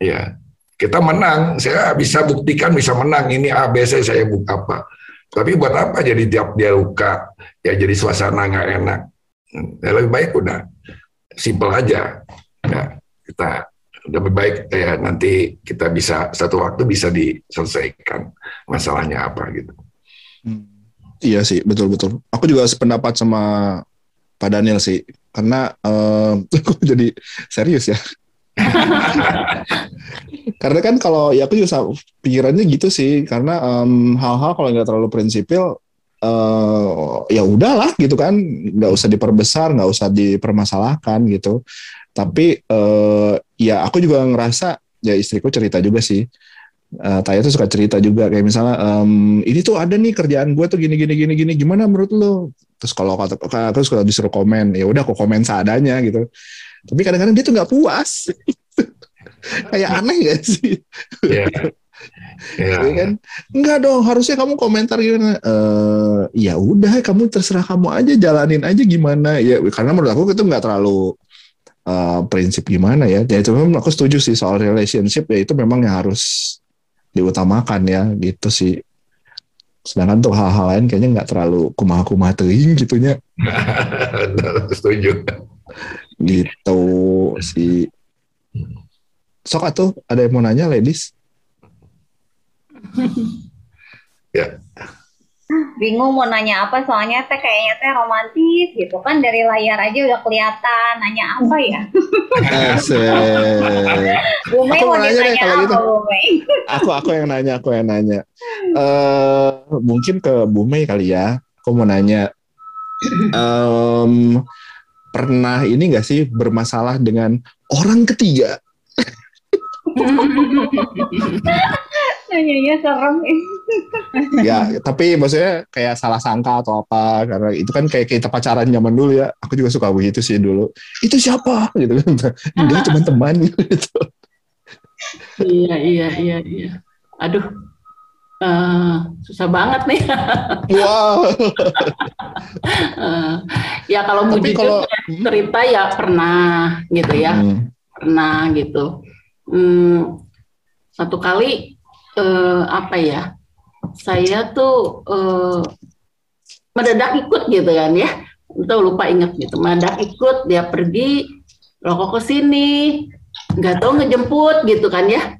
Ya kita menang, saya bisa buktikan bisa menang ini A B C saya buka apa. Tapi buat apa jadi tiap dia luka ya jadi suasana nggak enak. Ya, lebih baik udah simple aja. Ya, kita lebih baik ya nanti kita bisa satu waktu bisa diselesaikan masalahnya apa gitu. Hmm. Iya sih, betul betul. Aku juga sependapat sama Pak Daniel sih, karena eh, [LAUGHS] aku jadi serius ya. [LAUGHS] karena kan kalau ya aku juga pikirannya gitu sih, karena em, hal-hal kalau nggak terlalu prinsipil, eh, ya udahlah gitu kan, nggak usah diperbesar, nggak usah dipermasalahkan gitu. Tapi eh, ya aku juga ngerasa ya istriku cerita juga sih. Eh, Taya tuh suka cerita juga kayak misalnya em, ini tuh ada nih kerjaan gue tuh gini gini gini gini gimana menurut lo terus kalau aku suka disuruh komen ya udah aku komen seadanya gitu. Tapi kadang-kadang dia tuh nggak puas. [LAUGHS] Kayak aneh gak sih? Ya. Ya. [LAUGHS] Iya kan? Enggak dong harusnya kamu komentar gimana? Eh ya udah kamu terserah kamu aja jalanin aja gimana. Ya karena menurut aku itu nggak terlalu eh, prinsip gimana ya. Ya itu memang aku setuju sih soal relationship ya itu memang yang harus diutamakan ya gitu sih sedangkan untuk hal-hal lain kayaknya nggak terlalu kumah-kumah teuing gitunya [LAUGHS] Setuju. gitu sih. Sok atuh ada yang mau nanya ladies? Bingung mau nanya apa soalnya teh kayaknya teh romantis gitu kan dari layar aja udah kelihatan nanya apa ya Asik. Bu Mei Aku mau nanya deh kalau apa gitu. Aku aku yang nanya, aku yang nanya. eh mungkin ke Bu Mei kali ya. Aku mau nanya. Em, pernah ini gak sih bermasalah dengan orang ketiga? [LAUGHS] nanyanya serem ya, tapi maksudnya kayak salah sangka atau apa karena itu kan kayak kita pacaran zaman dulu ya. Aku juga suka begitu sih dulu. Itu siapa gitu kan. [LAUGHS] Enggak cuma teman gitu. Iya, iya, iya, iya. Aduh, eh, susah banget nih. [LAUGHS] Wow. Eh, ya kalau mau jujur kalau cerita ya pernah gitu ya, Hmm. pernah gitu. Hmm, satu kali eh, apa ya? Saya tuh eh, mendadak ikut gitu kan ya. Entah lupa ingat gitu. Mendadak ikut dia pergi rokok ke sini, nggak tahu ngejemput gitu kan ya.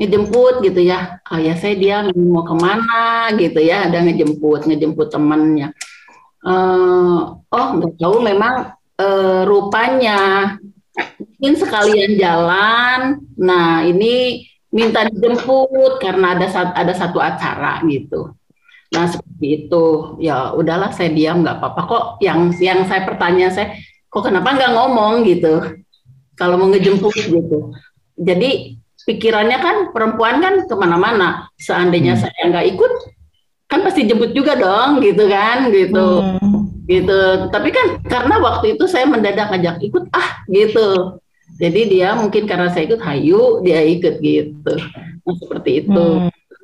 Ngejemput gitu ya. Oh ya saya dia mau ke mana gitu ya. Ada ngejemput, ngejemput temannya. Eh, oh nggak tahu memang eh, rupanya mungkin sekalian jalan. Nah ini minta dijemput karena ada ada satu acara gitu. Nah seperti itu ya udahlah saya diam nggak apa-apa kok. Yang yang saya pertanyaan saya kok kenapa nggak ngomong gitu kalau mau ngejemput gitu. Jadi pikirannya kan perempuan kan ke mana-mana. Seandainya Hmm. saya nggak ikut kan pasti jemput juga dong gitu kan gitu gitu tapi kan karena waktu itu saya mendadak ngajak ikut ah gitu jadi dia mungkin karena saya ikut hayu dia ikut gitu. Nah, seperti itu.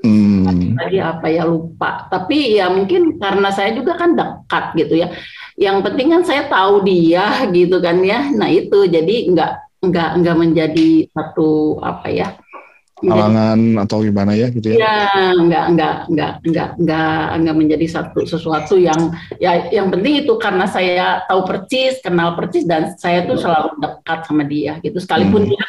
Hmm. tadi apa ya lupa. Tapi ya mungkin karena saya juga kan dekat gitu ya. Yang penting kan saya tahu dia gitu kan ya. Nah itu. Jadi nggak nggak nggak menjadi satu apa ya Halangan atau gimana ya gitu ya? Ya, nggak, nggak, nggak, nggak, nggak, nggak menjadi satu sesuatu yang ya yang penting itu karena saya tahu percis, kenal percis dan saya tuh selalu dekat sama dia gitu. Sekalipun Hmm. dia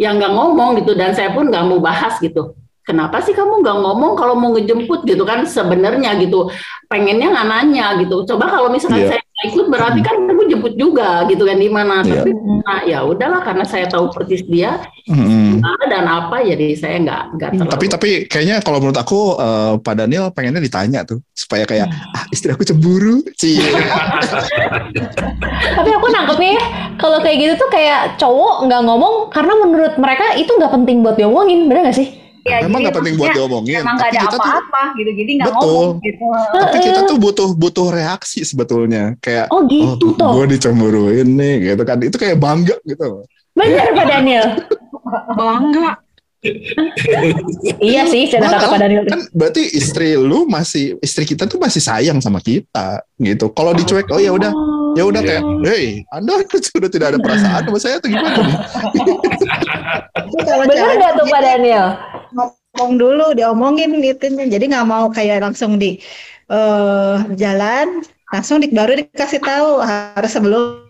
yang nggak ngomong gitu dan saya pun nggak mau bahas gitu. Kenapa sih kamu nggak ngomong kalau mau ngejemput gitu kan sebenarnya gitu pengennya nggak nanya gitu. Coba kalau misalkan Iya. saya ikut berarti kan aku jemput juga gitu kan di mana. Iya. Tapi nah, ya udahlah karena saya tahu percis dia Mm-mm. mana dan apa jadi saya nggak nggak terlalu. Tapi tapi kayaknya kalau menurut aku eh, Pak Daniel pengennya ditanya tuh supaya kayak ah, istri aku cemburu, Cie. [LAUGHS] Tapi aku nangkepnya ya, kalau kayak gitu tuh kayak cowok nggak ngomong karena menurut mereka itu nggak penting buat diomongin, bener nggak sih? Ya, Memang jadi nggak penting buat diomongin, emang nggak tapi ada kita tuh apa-apa gitu jadi nggak Betul. ngomong gitu tapi kita [LAUGHS] tuh butuh butuh reaksi sebetulnya kayak Oh gitu oh, toh. gue dicemburuin nih gitu kan itu kayak bangga gitu Bener Pak Daniel. Bangga. iya sih, cara kata Pak Daniel. kan berarti istri lu masih istri kita tuh masih sayang sama kita gitu kalau dicuek oh ya udah ya udah Iya. kayak hey anda [LAUGHS] sudah tidak ada perasaan sama saya atau gimana Itu cewek nggak tuh Pak Daniel? ngomong dulu, diomongin gitu. Jadi nggak mau kayak langsung di eh, jalan, langsung di, baru dikasih tahu harus sebelum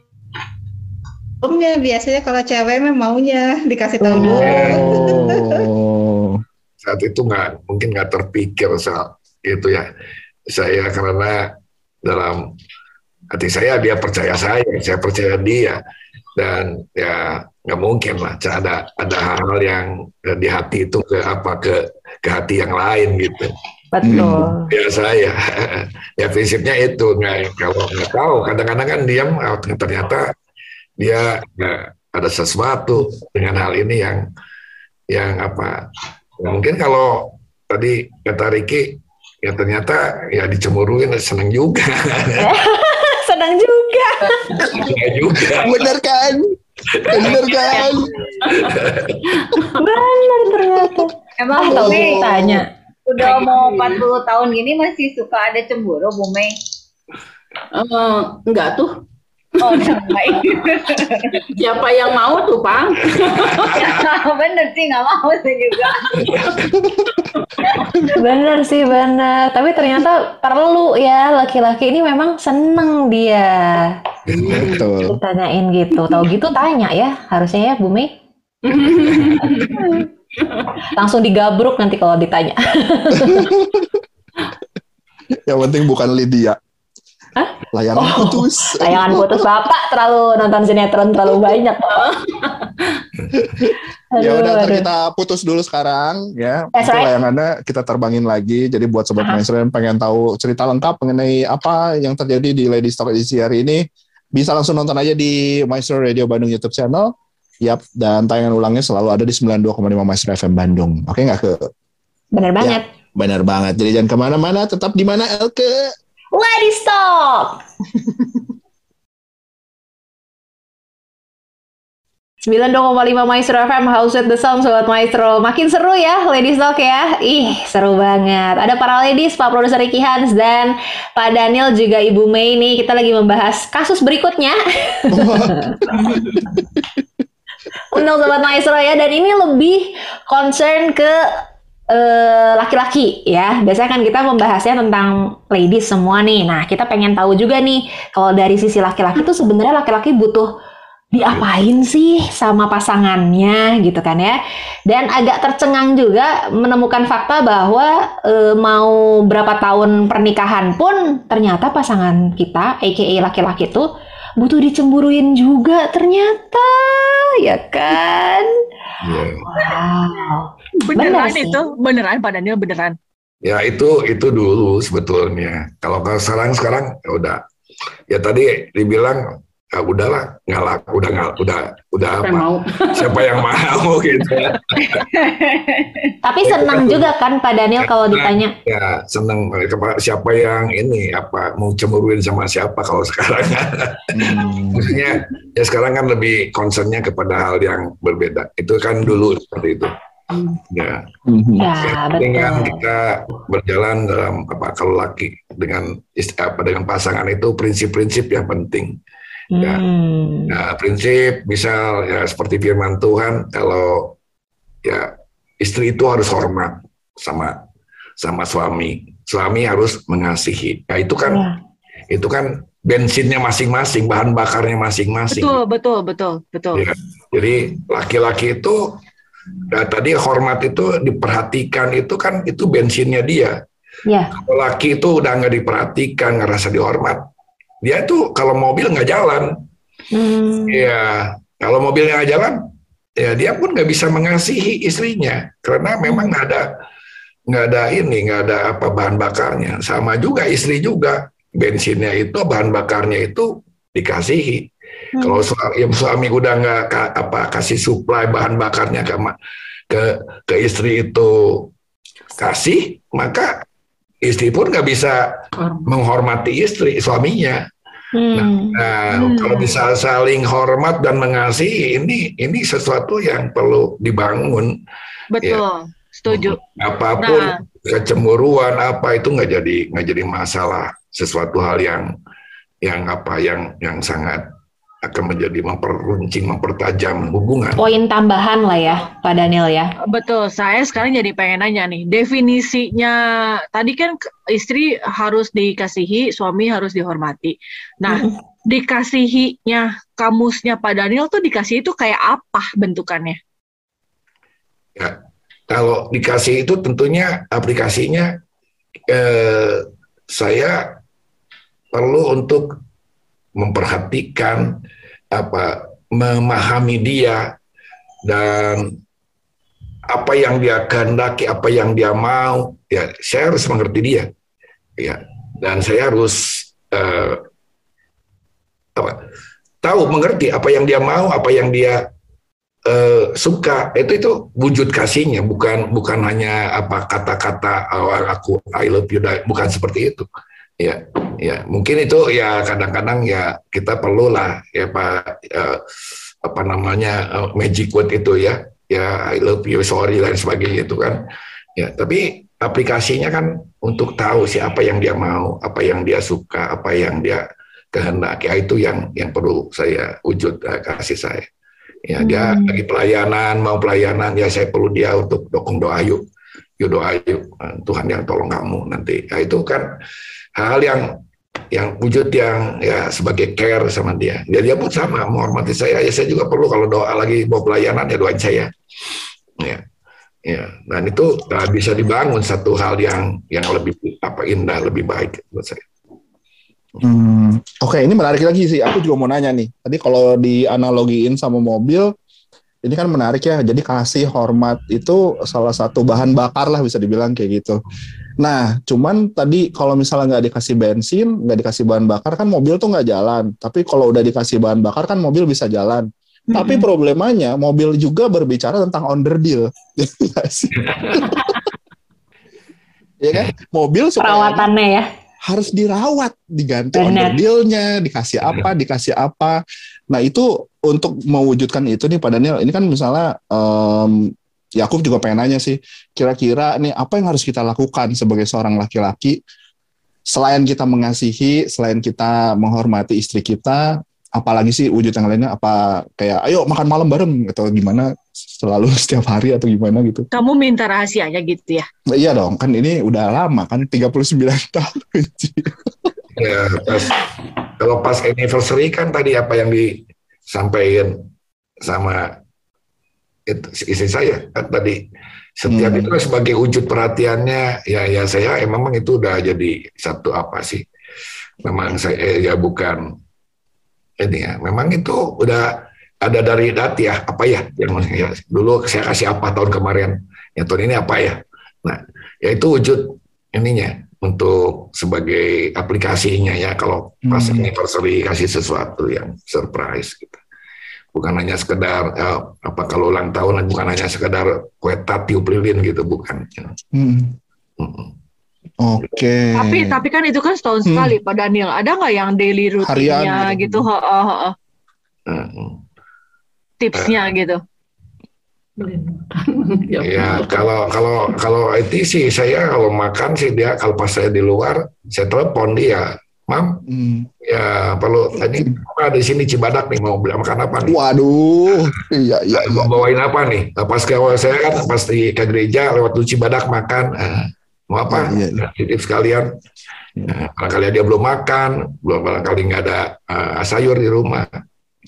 sebelumnya biasanya kalau cewek mah maunya dikasih tahu dulu. oh [LAUGHS] saat itu nggak mungkin nggak terpikir soal itu ya saya karena dalam hati saya dia percaya saya saya percaya dia. Dan ya nggak mungkin lah ada ada hal-hal yang di hati itu ke apa ke ke hati yang lain gitu. Betul. ya saya. [LAUGHS] Ya prinsipnya itu nggak kalau nggak tahu kadang-kadang kan diam oh, ternyata dia ya, ada sesuatu dengan hal ini yang yang apa. Ya mungkin kalau tadi kata Riki ya ternyata ya dicemuruin seneng juga [LAUGHS] Senang juga. juga bener kan bener kan Bener ternyata. emang Ah, Mei tanya. udah mau 40 tahun gini masih suka ada cemburu Bu Mei Eh, enggak tuh. Oh Siapa yang mau tuh, Pang? [LAUGHS] bener sih nggak mau saya juga Bener sih bener. Tapi ternyata perlu ya laki-laki ini memang seneng dia. Betul. Ditanyain gitu. Tahu gitu tanya ya, harusnya ya Bu Mei. Langsung digabruk nanti kalau ditanya. [LAUGHS] Yang penting bukan Lydia. Layangan Oh, putus. Layangan putus Bapak terlalu nonton sinetron terlalu banyak. [LAUGHS] Ya udah ntar kita putus dulu sekarang ya. That's Nanti right. layangannya kita terbangin lagi. Jadi buat sobat maestro yang pengen tahu cerita lengkap mengenai apa yang terjadi di Lady Stock edisi hari ini, bisa langsung nonton aja di Maestro Radio Bandung YouTube channel. Yap, dan tayangan ulangnya selalu ada di 92,5 Maestro FM Bandung. Oke nggak ke? Bener banget. Benar banget. Jadi jangan ke mana-mana, tetap di mana Elke? Lady Stock. 92,5 Maestro FM House with the Sound Sobat Maestro. Makin seru ya Lady Stock ya. Ih seru banget. Ada para ladies Pak Produser Ricky Hans Dan Pak Daniel juga Ibu Mei nih. Kita lagi membahas kasus berikutnya. [LAUGHS] Untuk Sobat Maestro ya Dan ini lebih concern ke eh, laki-laki ya. Biasanya kan kita membahasnya tentang ladies semua nih. Nah, kita pengen tahu juga nih kalau dari sisi laki-laki tuh sebenarnya laki-laki butuh diapain sih sama pasangannya gitu kan ya. Dan agak tercengang juga menemukan fakta bahwa eh, mau berapa tahun pernikahan pun ternyata pasangan kita aka laki-laki tuh butuh dicemburuin juga ternyata ya kan. Ya. Wow. Beneran Bener sih. itu, beneran Pak Daniel beneran. Ya itu itu dulu sebetulnya. Kalau kalau sekarang sekarang ya udah. Ya tadi dibilang ya udahlah ngalak udah ngal udah udah Siapa apa yang mau? [LAUGHS] siapa yang mau [LAUGHS] gitu ya. Tapi senang juga kan Pak Daniel kalau ditanya. Ya mereka siapa yang ini apa mau cemburuin sama siapa kalau [LAUGHS] sekarang Hmm. maksudnya ya sekarang kan lebih concernnya kepada hal yang berbeda. Itu kan dulu seperti itu. Ya. Mhm. Ya, dengan betul. kita berjalan dalam apa kalau laki dengan apa dengan pasangan itu prinsip-prinsip yang penting. Ya. Hmm. Nah, prinsip misal ya seperti firman Tuhan kalau ya istri itu harus hormat sama sama suami. Suami harus mengasihi. Ya itu kan Ya. itu kan bensinnya masing-masing, bahan bakarnya masing-masing. Betul, betul, betul, betul. Iya. Jadi laki-laki itu ya, tadi hormat itu diperhatikan itu kan itu bensinnya dia. Ya. Kalau laki itu udah nggak diperhatikan, ngerasa dihormat, dia itu kalau mobil nggak jalan. Hmm. Ya, kalau mobilnya nggak jalan, ya dia pun nggak bisa mengasihi istrinya karena memang nggak ada nggak ada ini, nggak ada apa bahan bakarnya. Sama juga istri juga bensinnya itu bahan bakarnya itu dikasihi. Kalau suami, suami udah nggak apa kasih suplai bahan bakarnya ke ke ke istri itu kasih, maka istri pun nggak bisa menghormati istri suaminya. Hmm. Nah, Hmm. kalau bisa saling hormat dan mengasihi, ini ini sesuatu yang perlu dibangun. Betul. Setuju. Apa pun Nah. kecemburuan apa itu nggak jadi nggak jadi masalah. Sesuatu hal yang yang apa yang yang sangat akan menjadi memperuncing, mempertajam hubungan. Poin tambahan lah ya, Pak Daniel ya. Betul, saya sekarang jadi pengen nanya nih, definisinya tadi kan istri harus dikasihi, suami harus dihormati. Nah, Mm. dikasihinya kamusnya Pak Daniel tuh dikasih itu kayak apa bentukannya? Ya, kalau dikasih itu tentunya aplikasinya eh, saya perlu untuk memperhatikan apa memahami dia dan apa yang dia kehendaki, apa yang dia mau, ya saya harus mengerti dia, ya. Dan saya harus eh, apa tahu mengerti apa yang dia mau, apa yang dia eh, suka. Itu itu wujud kasihnya bukan bukan hanya apa kata-kata awal aku I love you bukan seperti itu ya ya mungkin itu ya kadang-kadang ya kita perlu lah ya pak eh, apa namanya eh, magic word itu ya. Ya I love you sorry dan sebagainya itu kan. Ya tapi aplikasinya kan untuk tahu siapa yang dia mau apa yang dia suka apa yang dia kehendaki. Ya, itu yang yang perlu saya wujud eh, kasih saya. Ya dia Hmm. lagi pelayanan mau pelayanan ya saya perlu dia untuk dukung doa yuk. Yuk doa yuk Eh, Tuhan yang tolong kamu nanti. Ya itu kan hal yang yang wujud yang ya sebagai care sama dia. Dia dia pun sama menghormati saya. Ya saya juga perlu kalau doa lagi mau pelayanan ya doain saya. Ya. Ya, dan itu nah, bisa dibangun satu hal yang yang lebih apa indah, lebih baik buat saya. Hmm, Oke, okay, ini menarik lagi sih. Aku juga mau nanya nih. Tadi kalau dianalogiin sama mobil, ini kan menarik ya. Jadi kasih hormat itu salah satu bahan bakar lah bisa dibilang kayak gitu. Nah, cuman tadi kalau misalnya nggak dikasih bensin, nggak dikasih bahan bakar kan mobil tuh nggak jalan. Tapi kalau udah dikasih bahan bakar kan mobil bisa jalan. Mm-hmm. Tapi problemanya mobil juga berbicara tentang under deal. [LAUGHS] ya kan? Mobil perawatannya ya harus dirawat, diganti under dealnya, dikasih apa, dikasih apa. Nah itu untuk mewujudkan itu nih Pak Daniel, ini kan misalnya um, ya aku juga pengen nanya sih, kira-kira nih apa yang harus kita lakukan sebagai seorang laki-laki selain kita mengasihi, selain kita menghormati istri kita, apalagi sih wujud yang lainnya apa kayak ayo makan malam bareng atau gimana selalu [LAUGHS] setiap hari atau gimana gitu. Kamu minta rahasianya gitu ya? Nah, iya dong kan ini udah lama kan 39 [LAUGHS] tahun ya pas kalau pas anniversary kan tadi apa yang disampaikan sama itu, istri saya kan tadi. Setiap hmm. itu sebagai wujud perhatiannya ya ya saya emang itu udah jadi satu apa sih? Memang saya eh, ya bukan ini ya memang itu udah ada dari dati ya apa ya? Yang ya, dulu saya kasih apa tahun kemarin? Ya tahun ini apa ya? Nah ya itu wujud ininya untuk sebagai aplikasinya ya kalau pas hmm. anniversary kasih sesuatu yang surprise gitu bukan hanya sekedar eh, apa kalau ulang tahun bukan hanya sekedar kue tiup lilin gitu bukan hmm. Hmm. Oke. Okay. Tapi tapi kan itu kan setahun hmm. sekali Pak Daniel. Ada nggak yang daily rutinnya gitu? Ho, ho, ho. Hmm. Tipsnya uh. gitu. [LAUGHS] ya kalau kalau kalau itu sih saya kalau makan sih dia kalau pas saya di luar saya telepon dia mam? Hmm. ya perlu tadi ada di sini Cibadak nih mau beli makan apa nih? Waduh. Iya iya, iya. mau bawain apa nih? Pas ke saya kan pas di ke gereja lewat di Cibadak makan. Mau apa? Iya, iya. titip sekalian. Nah, barangkali dia belum makan belum barangkali nggak ada uh, sayur di rumah.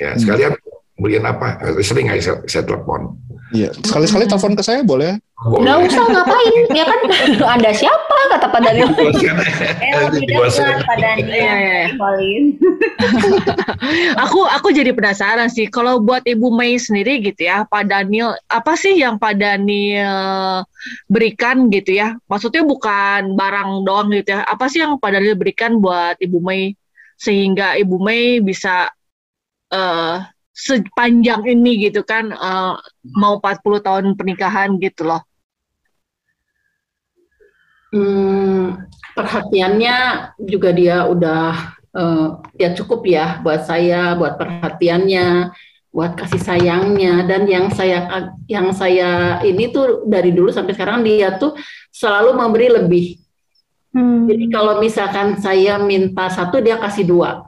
Ya hmm. sekalian beliin apa? Sering aja saya, saya telepon Iya, sekali-sekali telepon ke saya boleh? Nggak usah ngapain, ya kan [LAUGHS] Anda siapa? Kata Pak Daniel. [LAUGHS] eh, [LAUGHS] tidak Pak Daniel. aku aku jadi penasaran sih, kalau buat Ibu Mei sendiri gitu ya, Pak Daniel, apa sih yang Pak Daniel berikan gitu ya? Maksudnya bukan barang doang gitu ya, apa sih yang Pak Daniel berikan buat Ibu Mei sehingga Ibu Mei bisa uh, sepanjang ini gitu kan uh, mau 40 tahun pernikahan gitu loh. Hmm, perhatiannya juga dia udah uh, ya cukup ya buat saya, buat perhatiannya, buat kasih sayangnya dan yang saya yang saya ini tuh dari dulu sampai sekarang dia tuh selalu memberi lebih. Hmm. Jadi kalau misalkan saya minta satu dia kasih dua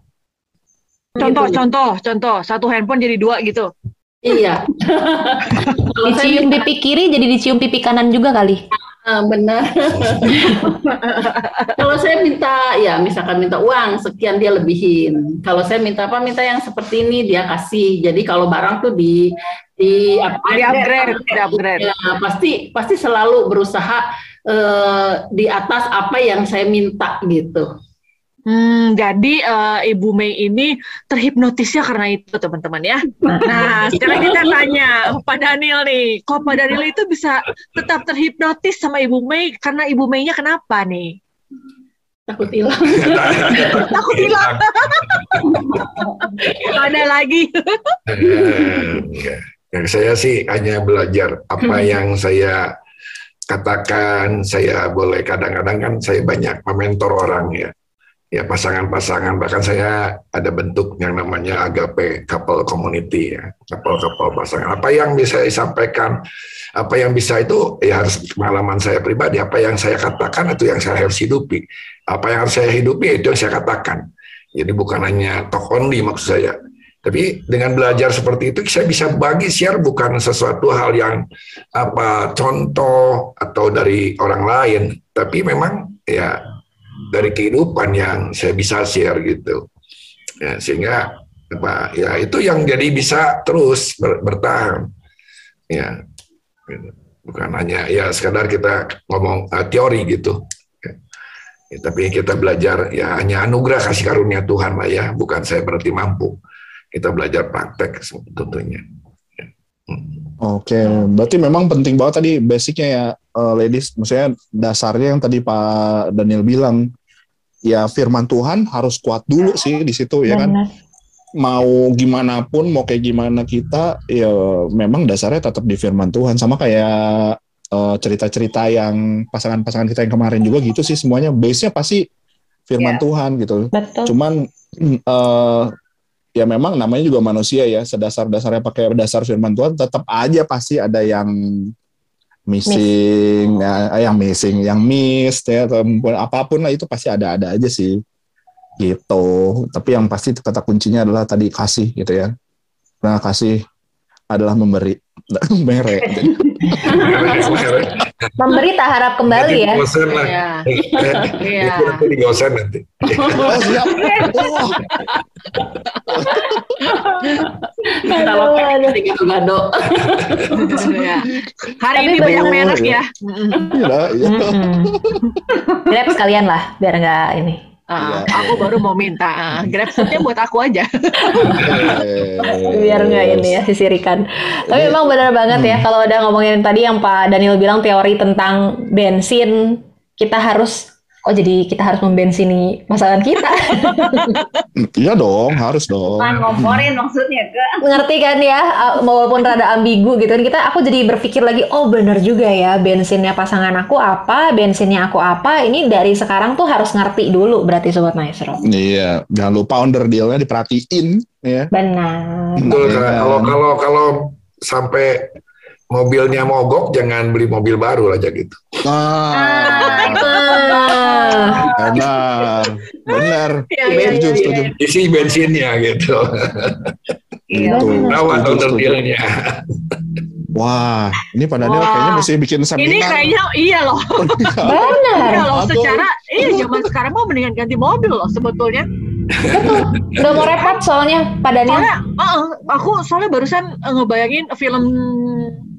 Contoh, gitu. contoh, contoh. Satu handphone jadi dua gitu. Iya. [LAUGHS] dicium pipi kiri jadi dicium pipi kanan juga kali. Uh, benar. [LAUGHS] Kalau saya minta, ya misalkan minta uang sekian dia lebihin. Kalau saya minta apa, minta yang seperti ini dia kasih. Jadi kalau barang tuh di di upgrade, di upgrade, di upgrade. Ya, pasti pasti selalu berusaha uh, di atas apa yang saya minta gitu. Hmm, jadi uh, Ibu Mei ini terhipnotisnya karena itu teman-teman ya. Nah, [LAUGHS] sekarang kita tanya Pak Daniel nih, kok Pak Daniel itu bisa tetap terhipnotis sama Ibu Mei karena Ibu Mei-nya kenapa nih? Takut hilang. [LAUGHS] Takut hilang. [LAUGHS] Ada lagi. ya, saya sih hanya belajar apa hmm. yang saya katakan. Saya boleh kadang-kadang kan saya banyak mementor orang ya ya pasangan-pasangan bahkan saya ada bentuk yang namanya agape couple community ya couple-couple pasangan. Apa yang bisa disampaikan apa yang bisa itu ya harus pengalaman saya pribadi. Apa yang saya katakan itu yang saya harus hidupi. Apa yang harus saya hidupi itu yang saya katakan. Jadi bukan hanya talk only maksud saya. Tapi dengan belajar seperti itu saya bisa bagi share. Bukan sesuatu hal yang apa contoh atau dari orang lain. Tapi memang ya dari kehidupan yang saya bisa share gitu. Ya, sehingga apa ya itu yang jadi bisa terus ber- bertahan. Ya. gitu. Bukan hanya ya sekadar kita ngomong uh, teori gitu. Ya. Ya, tapi kita belajar ya hanya anugerah kasih karunia Tuhan lah ya, bukan saya berarti mampu. Kita belajar praktek tentunya. Ya. Hmm. Oke, berarti memang penting banget tadi basicnya ya, uh, ladies. Maksudnya dasarnya yang tadi Pak Daniel bilang, ya firman Tuhan harus kuat dulu sih di situ ya kan. Mau gimana pun, mau kayak gimana kita, ya memang dasarnya tetap di firman Tuhan. Sama kayak uh, cerita-cerita yang pasangan-pasangan kita yang kemarin juga gitu sih semuanya. Base-nya pasti firman Ya. Tuhan gitu. Betul. Cuman [CLEARS THROAT] eh ya memang namanya juga manusia ya, sedasar-dasarnya pakai dasar firman Tuhan tetap aja pasti ada yang missing, ya, eh, yang missing, yang miss ya atau apa pun lah itu pasti ada-ada aja sih. Gitu. Tapi yang pasti kata kuncinya adalah tadi kasih gitu ya. Nah, kasih adalah memberi. [LAUGHS] Mere. [LAUGHS] [LAUGHS] Memberi tak harap kembali ya. Gosen lah. Iya. Iya. Itu nanti digosen nanti. Oh, siap. [LAUGHS] Oh, gado-gado. Iya. Hari Tapi ini banyak merek ya. ya. Iya, iya. Grab sekalian lah, biar nggak ini. Ah, Iya. aku baru mau minta ah, Grab foodnya buat aku aja. biar nggak ini ya sisirikan. Tapi memang benar banget ya kalau udah ngomongin tadi yang Pak Daniel bilang teori tentang bensin, kita harus oh jadi kita harus membensini pasangan kita. [LAUGHS] Iya dong, harus dong. Kan ngomporin maksudnya ke Ngerti kan ya, uh, walaupun rada ambigu gitu kan kita aku jadi berpikir lagi, oh bener juga ya, bensinnya pasangan aku apa, bensinnya aku apa, ini dari sekarang tuh harus ngerti dulu berarti sobat maestro. Iya, jangan lupa under dealnya diperhatiin ya. Benar. Betul, Iya. kalau kalau kalau sampai mobilnya mogok jangan beli mobil baru aja gitu. Nah, Ah, benar, benar. Iya, iya, Setuju, iya, setuju. Isi bensinnya gitu. Iya, Gitu. Rawat dealnya. Wah, ini Pak Daniel Wah. kayaknya mesti bikin Ini seminar. kayaknya iya loh. [LAUGHS] benar. Iya loh, secara iya zaman sekarang mau mendingan ganti mobil loh sebetulnya. Udah mau repot soalnya Pak Daniel. Soalnya, uh, aku soalnya barusan uh, ngebayangin film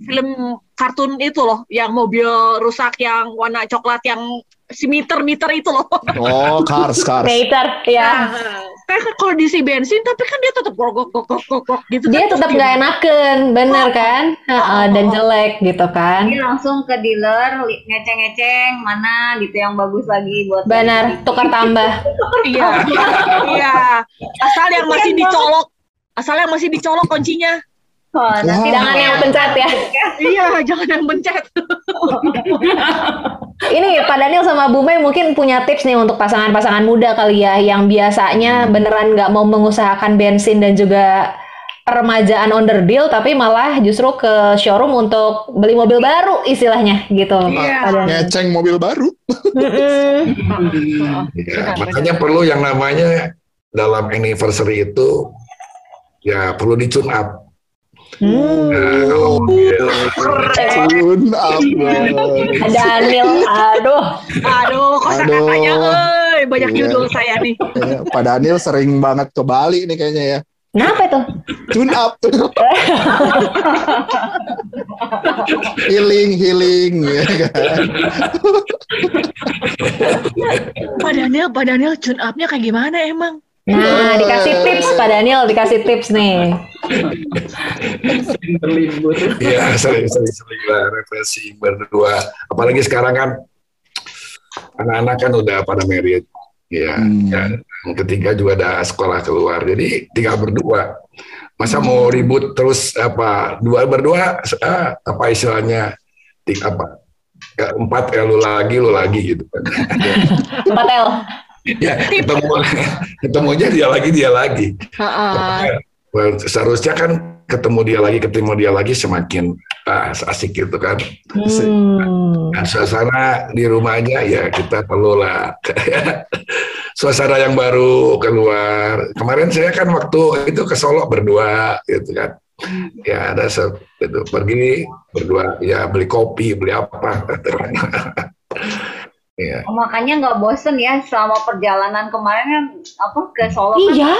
film kartun itu loh, yang mobil rusak yang warna coklat yang si meter-meter itu loh. Oh, cars, cars. Later, ya. Nah, kayak kalau diisi bensin, tapi kan dia tetap gok gok gok gok gitu. Dia kan. tetap nggak enaken, bener kan? Heeh, dan jelek gitu kan. Ini langsung ke dealer ngeceng-ngeceng mana gitu yang bagus lagi buat Benar, tukar tambah. [LAUGHS] Iya, iya. Asal yang masih dicolok, asal yang masih dicolok kuncinya. Oh, nanti Wah. Jangan yang pencet ya. [LAUGHS] Iya, jangan yang pencet. [LAUGHS] Ini Pak Daniel sama Bu Mei mungkin punya tips nih untuk pasangan-pasangan muda kali ya yang biasanya beneran nggak mau mengusahakan bensin dan juga permajaan under deal tapi malah justru ke showroom untuk beli mobil baru istilahnya gitu. Iya. Pak Daniel. Ngeceng mobil baru. [LAUGHS] Ya, makanya perlu yang namanya dalam anniversary itu ya perlu dicun up. Hmm. Up. Pak Daniel, aduh. Aduh, kosa Aduh. katanya, eh banyak Iya. judul saya nih. Ya, Pak Daniel sering banget ke Bali nih kayaknya ya. Kenapa itu? Tune up. healing, healing, ya kan. Pak Daniel, Pak Daniel tune up-nya kayak gimana emang? Nah, dikasih tips Pak Daniel, dikasih tips nih. Berlibur. Iya sering-sering sering lah refreshing berdua. Apalagi sekarang kan anak-anak kan udah pada married. Ya, Hmm. ya. Yang ketiga juga ada sekolah keluar. Jadi tinggal berdua. Masa mau ribut terus apa dua berdua ah, apa istilahnya tiga apa ya, empat ya lu lagi lu lagi gitu [LAUGHS] kan. 4L. Ya ketemu ketemunya dia lagi dia lagi. Well, seharusnya kan ketemu dia lagi ketemu dia lagi semakin ah, asik gitu kan. Hmm. Nah, suasana di rumahnya ya kita perlu lah [LAUGHS] suasana yang baru keluar. Kemarin saya kan waktu itu ke Solo berdua gitu kan. Ya ada itu pergi berdua ya beli kopi beli apa [LAUGHS] Iya. Makanya nggak bosen ya selama perjalanan kemarin kan apa ke Solo kan Iya.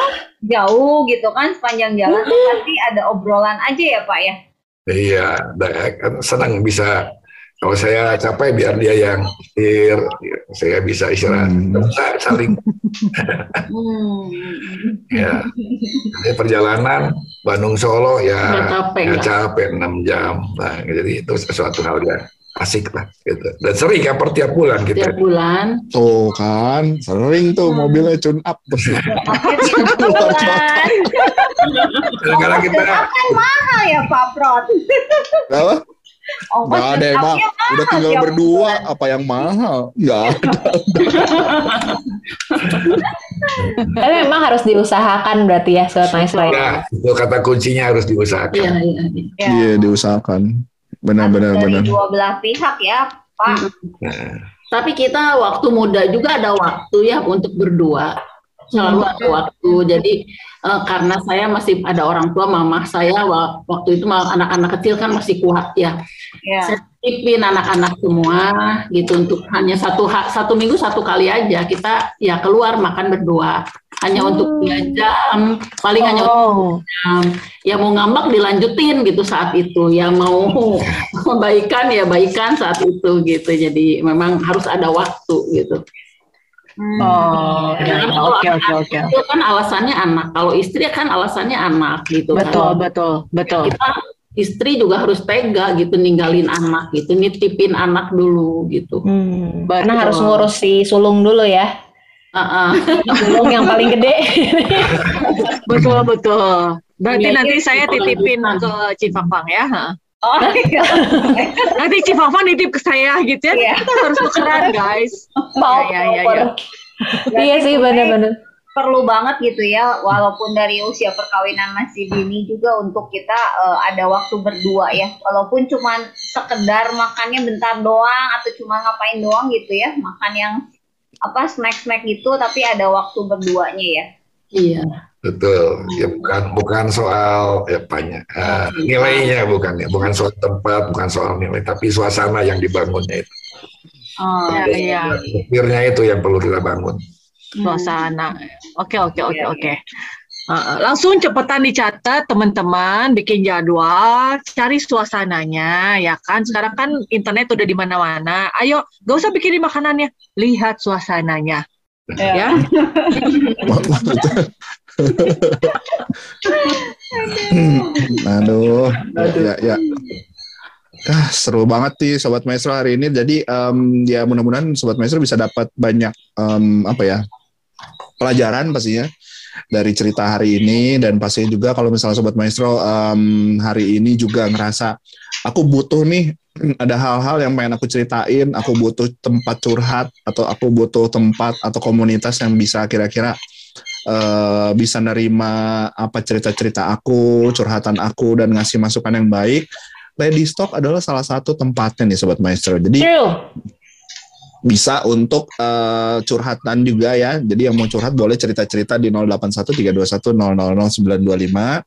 jauh gitu kan sepanjang jalan tuh pasti ada obrolan aja ya Pak ya. Iya, kan senang bisa kalau saya capek biar dia yang setir, saya bisa istirahat, Hmm. saling [LAUGHS] Hmm. ya. Jadi perjalanan Bandung Solo Nggak ya capek nggak? capek 6 jam. Nah, jadi itu sesuatu hal yang asik lah gitu. Dan sering kan per tiap bulan Tiap kita. bulan. Tuh kan, sering tuh mobilnya tune up. [LAUGHS] Bulan. Kadang-kadang kita kan mahal ya Pak Prot. Apa? Ongkos Gak ada emang, udah tinggal tiap berdua, bulan. apa yang mahal? Gak ada. [LAUGHS] Tapi memang harus diusahakan berarti ya Sobat Maestro ya. ya, itu kata kuncinya harus diusahakan. Iya, iya, iya. Ya, Iya, diusahakan. Benar-benar dari benar. dua belah pihak ya Pak. Nah, Tapi kita waktu muda juga ada waktu ya untuk berdua. Selalu ada waktu. Jadi eh, karena saya masih ada orang tua, mamah saya wa- waktu itu anak-anak kecil kan masih kuat ya. Ya. Saya titipin anak-anak semua gitu untuk hanya satu satu minggu satu kali aja kita ya keluar makan berdua. Hanya untuk dua jam, paling hanya untuk Oh, jam. Ya mau ngambek dilanjutin gitu saat itu. Ya mau [LAUGHS] [LAUGHS] baikan ya baikan saat itu gitu. Jadi memang harus ada waktu gitu. Oh, ya, ya, Kalau oke, oke, oke. Itu kan alasannya anak. Kalau istri kan alasannya anak gitu. Betul, kan. betul, betul. Kita istri juga harus tega gitu ninggalin anak gitu, nitipin anak dulu gitu. Hmm, Betul. karena harus ngurus si sulung dulu ya. Ah. Sulung yang paling gede. Betul, betul. Berarti Iya, nanti iya, saya iya. titipin ke Cifangfang ya. Oh iya. [LAUGHS] Nanti Cifangfang nitip ke saya gitu ya. Iya. Kita harus tukeran, guys. Mau Ya, ya, ya, ya. Iya sih benar-benar. perlu banget gitu ya walaupun dari usia perkawinan masih dini juga untuk kita eh, ada waktu berdua ya walaupun cuman sekedar makannya bentar doang atau cuma ngapain doang gitu ya makan yang apa snack-snack gitu tapi ada waktu berduanya ya Iya. Betul. Ya bukan bukan soal ya banyak eh, nilainya bukan ya, bukan soal tempat, bukan soal nilai, tapi suasana yang dibangunnya itu. Oh, Ya, iya. Akhirnya itu yang perlu kita bangun. Suasana. Oke, oke, oke, Iya, oke. Uh, langsung cepetan dicatat teman-teman, bikin jadwal, cari suasananya, ya kan? Sekarang kan internet udah di mana-mana. Ayo, gak usah bikinin makanannya, lihat suasananya, ya. [LAUGHS] [LAUGHS] Aduh, ya, ya. Ah, seru banget nih Sobat Maestro hari ini. Jadi em, ya mudah-mudahan Sobat Maestro bisa dapat banyak em, apa ya pelajaran pastinya dari cerita hari ini dan pastinya juga kalau misalnya Sobat Maestro em, hari ini juga ngerasa aku butuh nih ada hal-hal yang pengen aku ceritain, aku butuh tempat curhat atau aku butuh tempat atau komunitas yang bisa kira-kira eh, bisa nerima apa cerita-cerita aku, curhatan aku dan ngasih masukan yang baik. Lady Stock adalah salah satu tempatnya nih Sobat Maestro. Jadi True. bisa untuk eh, curhatan juga ya. Jadi yang mau curhat boleh cerita-cerita di 081321000925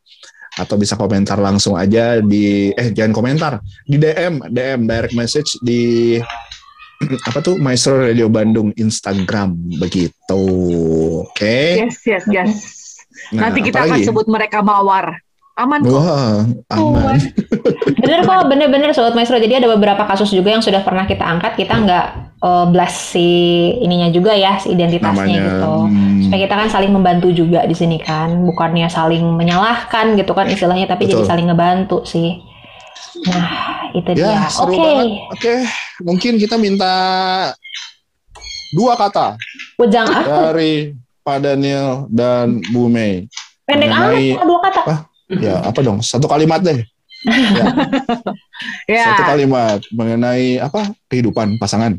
atau bisa komentar langsung aja di eh jangan komentar di DM DM direct message di [CLEARS THROAT] apa tuh Maestro Radio Bandung Instagram begitu. Oke. Yes, yes, yes. Nah, Nanti kita akan sebut mereka mawar. Aman kok. Wah, aman. Bener kok, bener-bener Sobat Maestro. Jadi ada beberapa kasus juga yang sudah pernah kita angkat. Kita nggak eh, blast si ininya juga ya, si identitasnya Namanya. gitu. hmm, Supaya kita kan saling membantu juga di sini kan. Bukannya saling menyalahkan gitu kan istilahnya, tapi jadi Betul. saling ngebantu sih. Nah, itu dia. Ya, seru Oke. banget. Oke, mungkin kita minta dua kata Ujang apa? dari Pak Daniel dan Bu Mei. Pendek amat, mengenai- dua kata. Ya, apa dong? Satu kalimat deh. [LAUGHS] Ya. Satu kalimat mengenai apa? Kehidupan pasangan.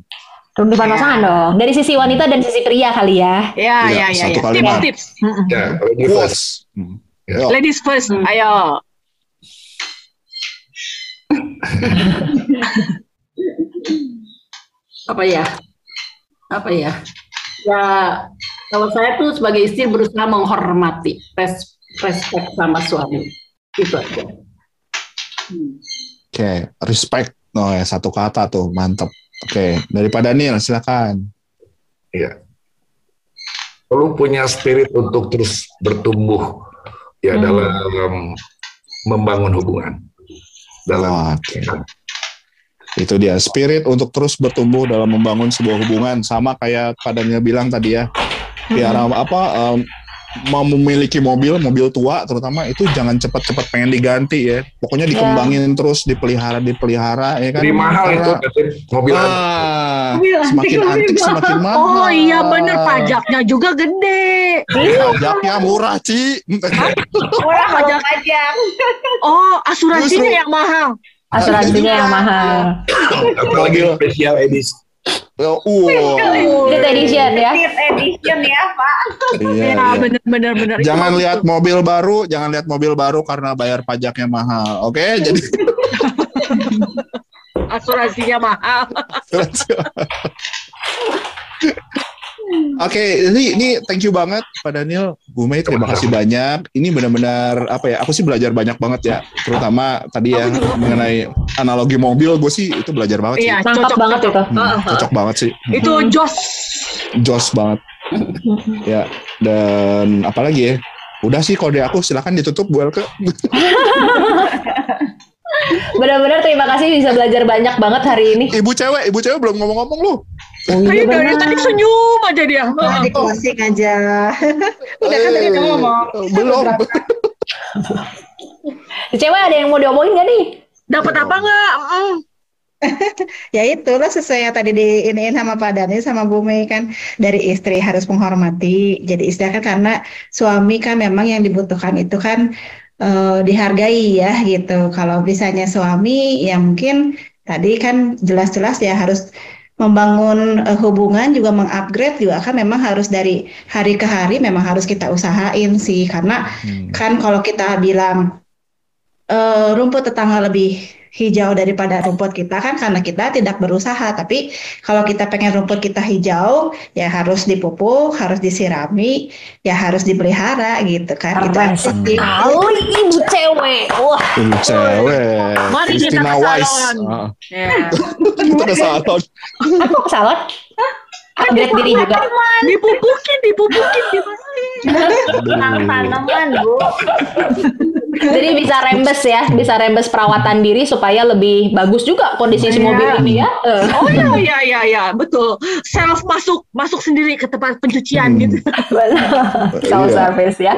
Kehidupan Ya. pasangan dong. Dari sisi wanita dan sisi pria kali ya. Ya, Ya, ya, ya, satu ya. kalimat. Tips, tips. Mm-mm. Ya, lady first. Ya. Ladies first, Hmm. ayo. Apa ya apa ya ya kalau saya tuh sebagai istri berusaha menghormati res- respect sama suami itu aja Oke, respect. Oh ya, satu kata tuh, mantep. Oke, daripada Daniel silakan. Iya. Perlu punya spirit untuk terus bertumbuh ya Hmm. dalam membangun hubungan. Dalam Oke. Itu dia spirit untuk terus bertumbuh dalam membangun sebuah hubungan sama kayak Daniel bilang tadi ya. Biar apa em, mau memiliki mobil, mobil tua terutama itu jangan cepat-cepat pengen diganti ya. Pokoknya dikembangin terus, dipelihara, dipelihara ya kan. Jadi mahal Karena- itu mobil antik. Ah, Mobil antik, semakin mobil antik mahal. semakin mahal. Oh iya bener pajaknya juga gede. Pajaknya murah, Ci. Murah Pajak. pajak. Oh asuransinya Justru. yang mahal. Asuransinya yang mahal. Apalagi spesial edisi. Uh, wow. Limited edition ya. Limited edition ya. Iya, Ya iya. bener bener bener. Itu Jangan bagus lihat mobil baru, jangan lihat mobil baru karena bayar pajaknya mahal. Oke, [LAUGHS] jadi asuransinya mahal. [LAUGHS] Oke, ini ini thank you banget Pak Daniel, Bu Mei terima kasih banyak. Ini benar-benar apa ya? Aku sih belajar banyak banget ya, terutama tadi ya mengenai analogi mobil. Gue sih itu belajar banget sih. Iya Mantap cocok banget cocok. itu. Hmm, cocok banget sih. Itu jos. Jos banget. ya, dan apalagi ya? Udah sih kode aku silakan ditutup Bu Elke. [LAUGHS] Benar-benar terima kasih bisa belajar banyak banget hari ini. Ibu cewek, ibu cewek belum ngomong-ngomong lu. Oh, Ayo iya dari tadi senyum aja dia. Nah, di closing aja. [LAUGHS] Udah kan tadi kamu ngomong. Eh, Belum. Cewek ada yang mau diomongin gak nih? Dapat apa enggak? Mm. [LAUGHS] Ya itulah sesuai yang tadi diiniin sama Pak Dani sama Bu Mei kan dari istri harus menghormati. Jadi istri kan karena suami kan memang yang dibutuhkan itu kan eh, dihargai ya gitu. Kalau misalnya suami ya mungkin tadi kan jelas-jelas ya harus membangun eh, hubungan juga mengupgrade juga kan memang harus dari hari ke hari memang harus kita usahain sih karena kan kalau kita bilang eh, rumput tetangga lebih hijau daripada rumput kita kan karena kita tidak berusaha tapi kalau kita pengen rumput kita hijau ya harus dipupuk harus disirami ya harus dipelihara gitu kan itu aja sih. sekali ibu cewek. Wah, Ibu cewek. Mari kita Christina ke Wise. salon. Ah, Ya. [LAUGHS] kita ke salon. aku ke salon. Upgrade diri juga. Dipupukin, dipupukin, dipupukin. Tanaman Bu. Jadi bisa rembes ya, bisa rembes perawatan diri supaya lebih bagus juga kondisi si mobil ini ya. Oh iya [LAUGHS] iya iya iya betul. Self masuk masuk sendiri ke tempat pencucian Hmm. gitu. Self service ya.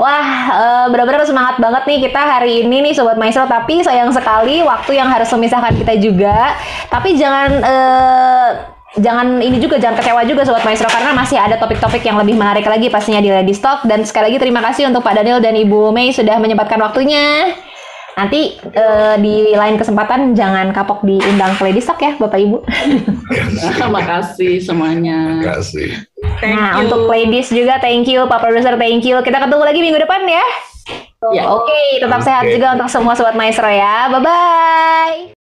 Wah, eh, benar-benar semangat banget nih kita hari ini nih sobat maestro. Tapi sayang sekali waktu yang harus memisahkan kita juga. Tapi jangan eh, jangan ini juga jangan kecewa juga sobat maestro karena masih ada topik-topik yang lebih menarik lagi pastinya di Lady Stock dan sekali lagi terima kasih untuk Pak Daniel dan Ibu Mei sudah menyempatkan waktunya. Nanti eh, di lain kesempatan jangan kapok diundang ke Lady Stock ya Bapak Ibu. [LAUGHS] Terima kasih semuanya. Terima kasih. Thank nah, you. untuk ladies juga thank you, Pak Produser thank you. Kita ketemu lagi minggu depan ya. Ya. Oke, tetap sehat Oke. juga untuk semua sobat maestro ya. Bye bye.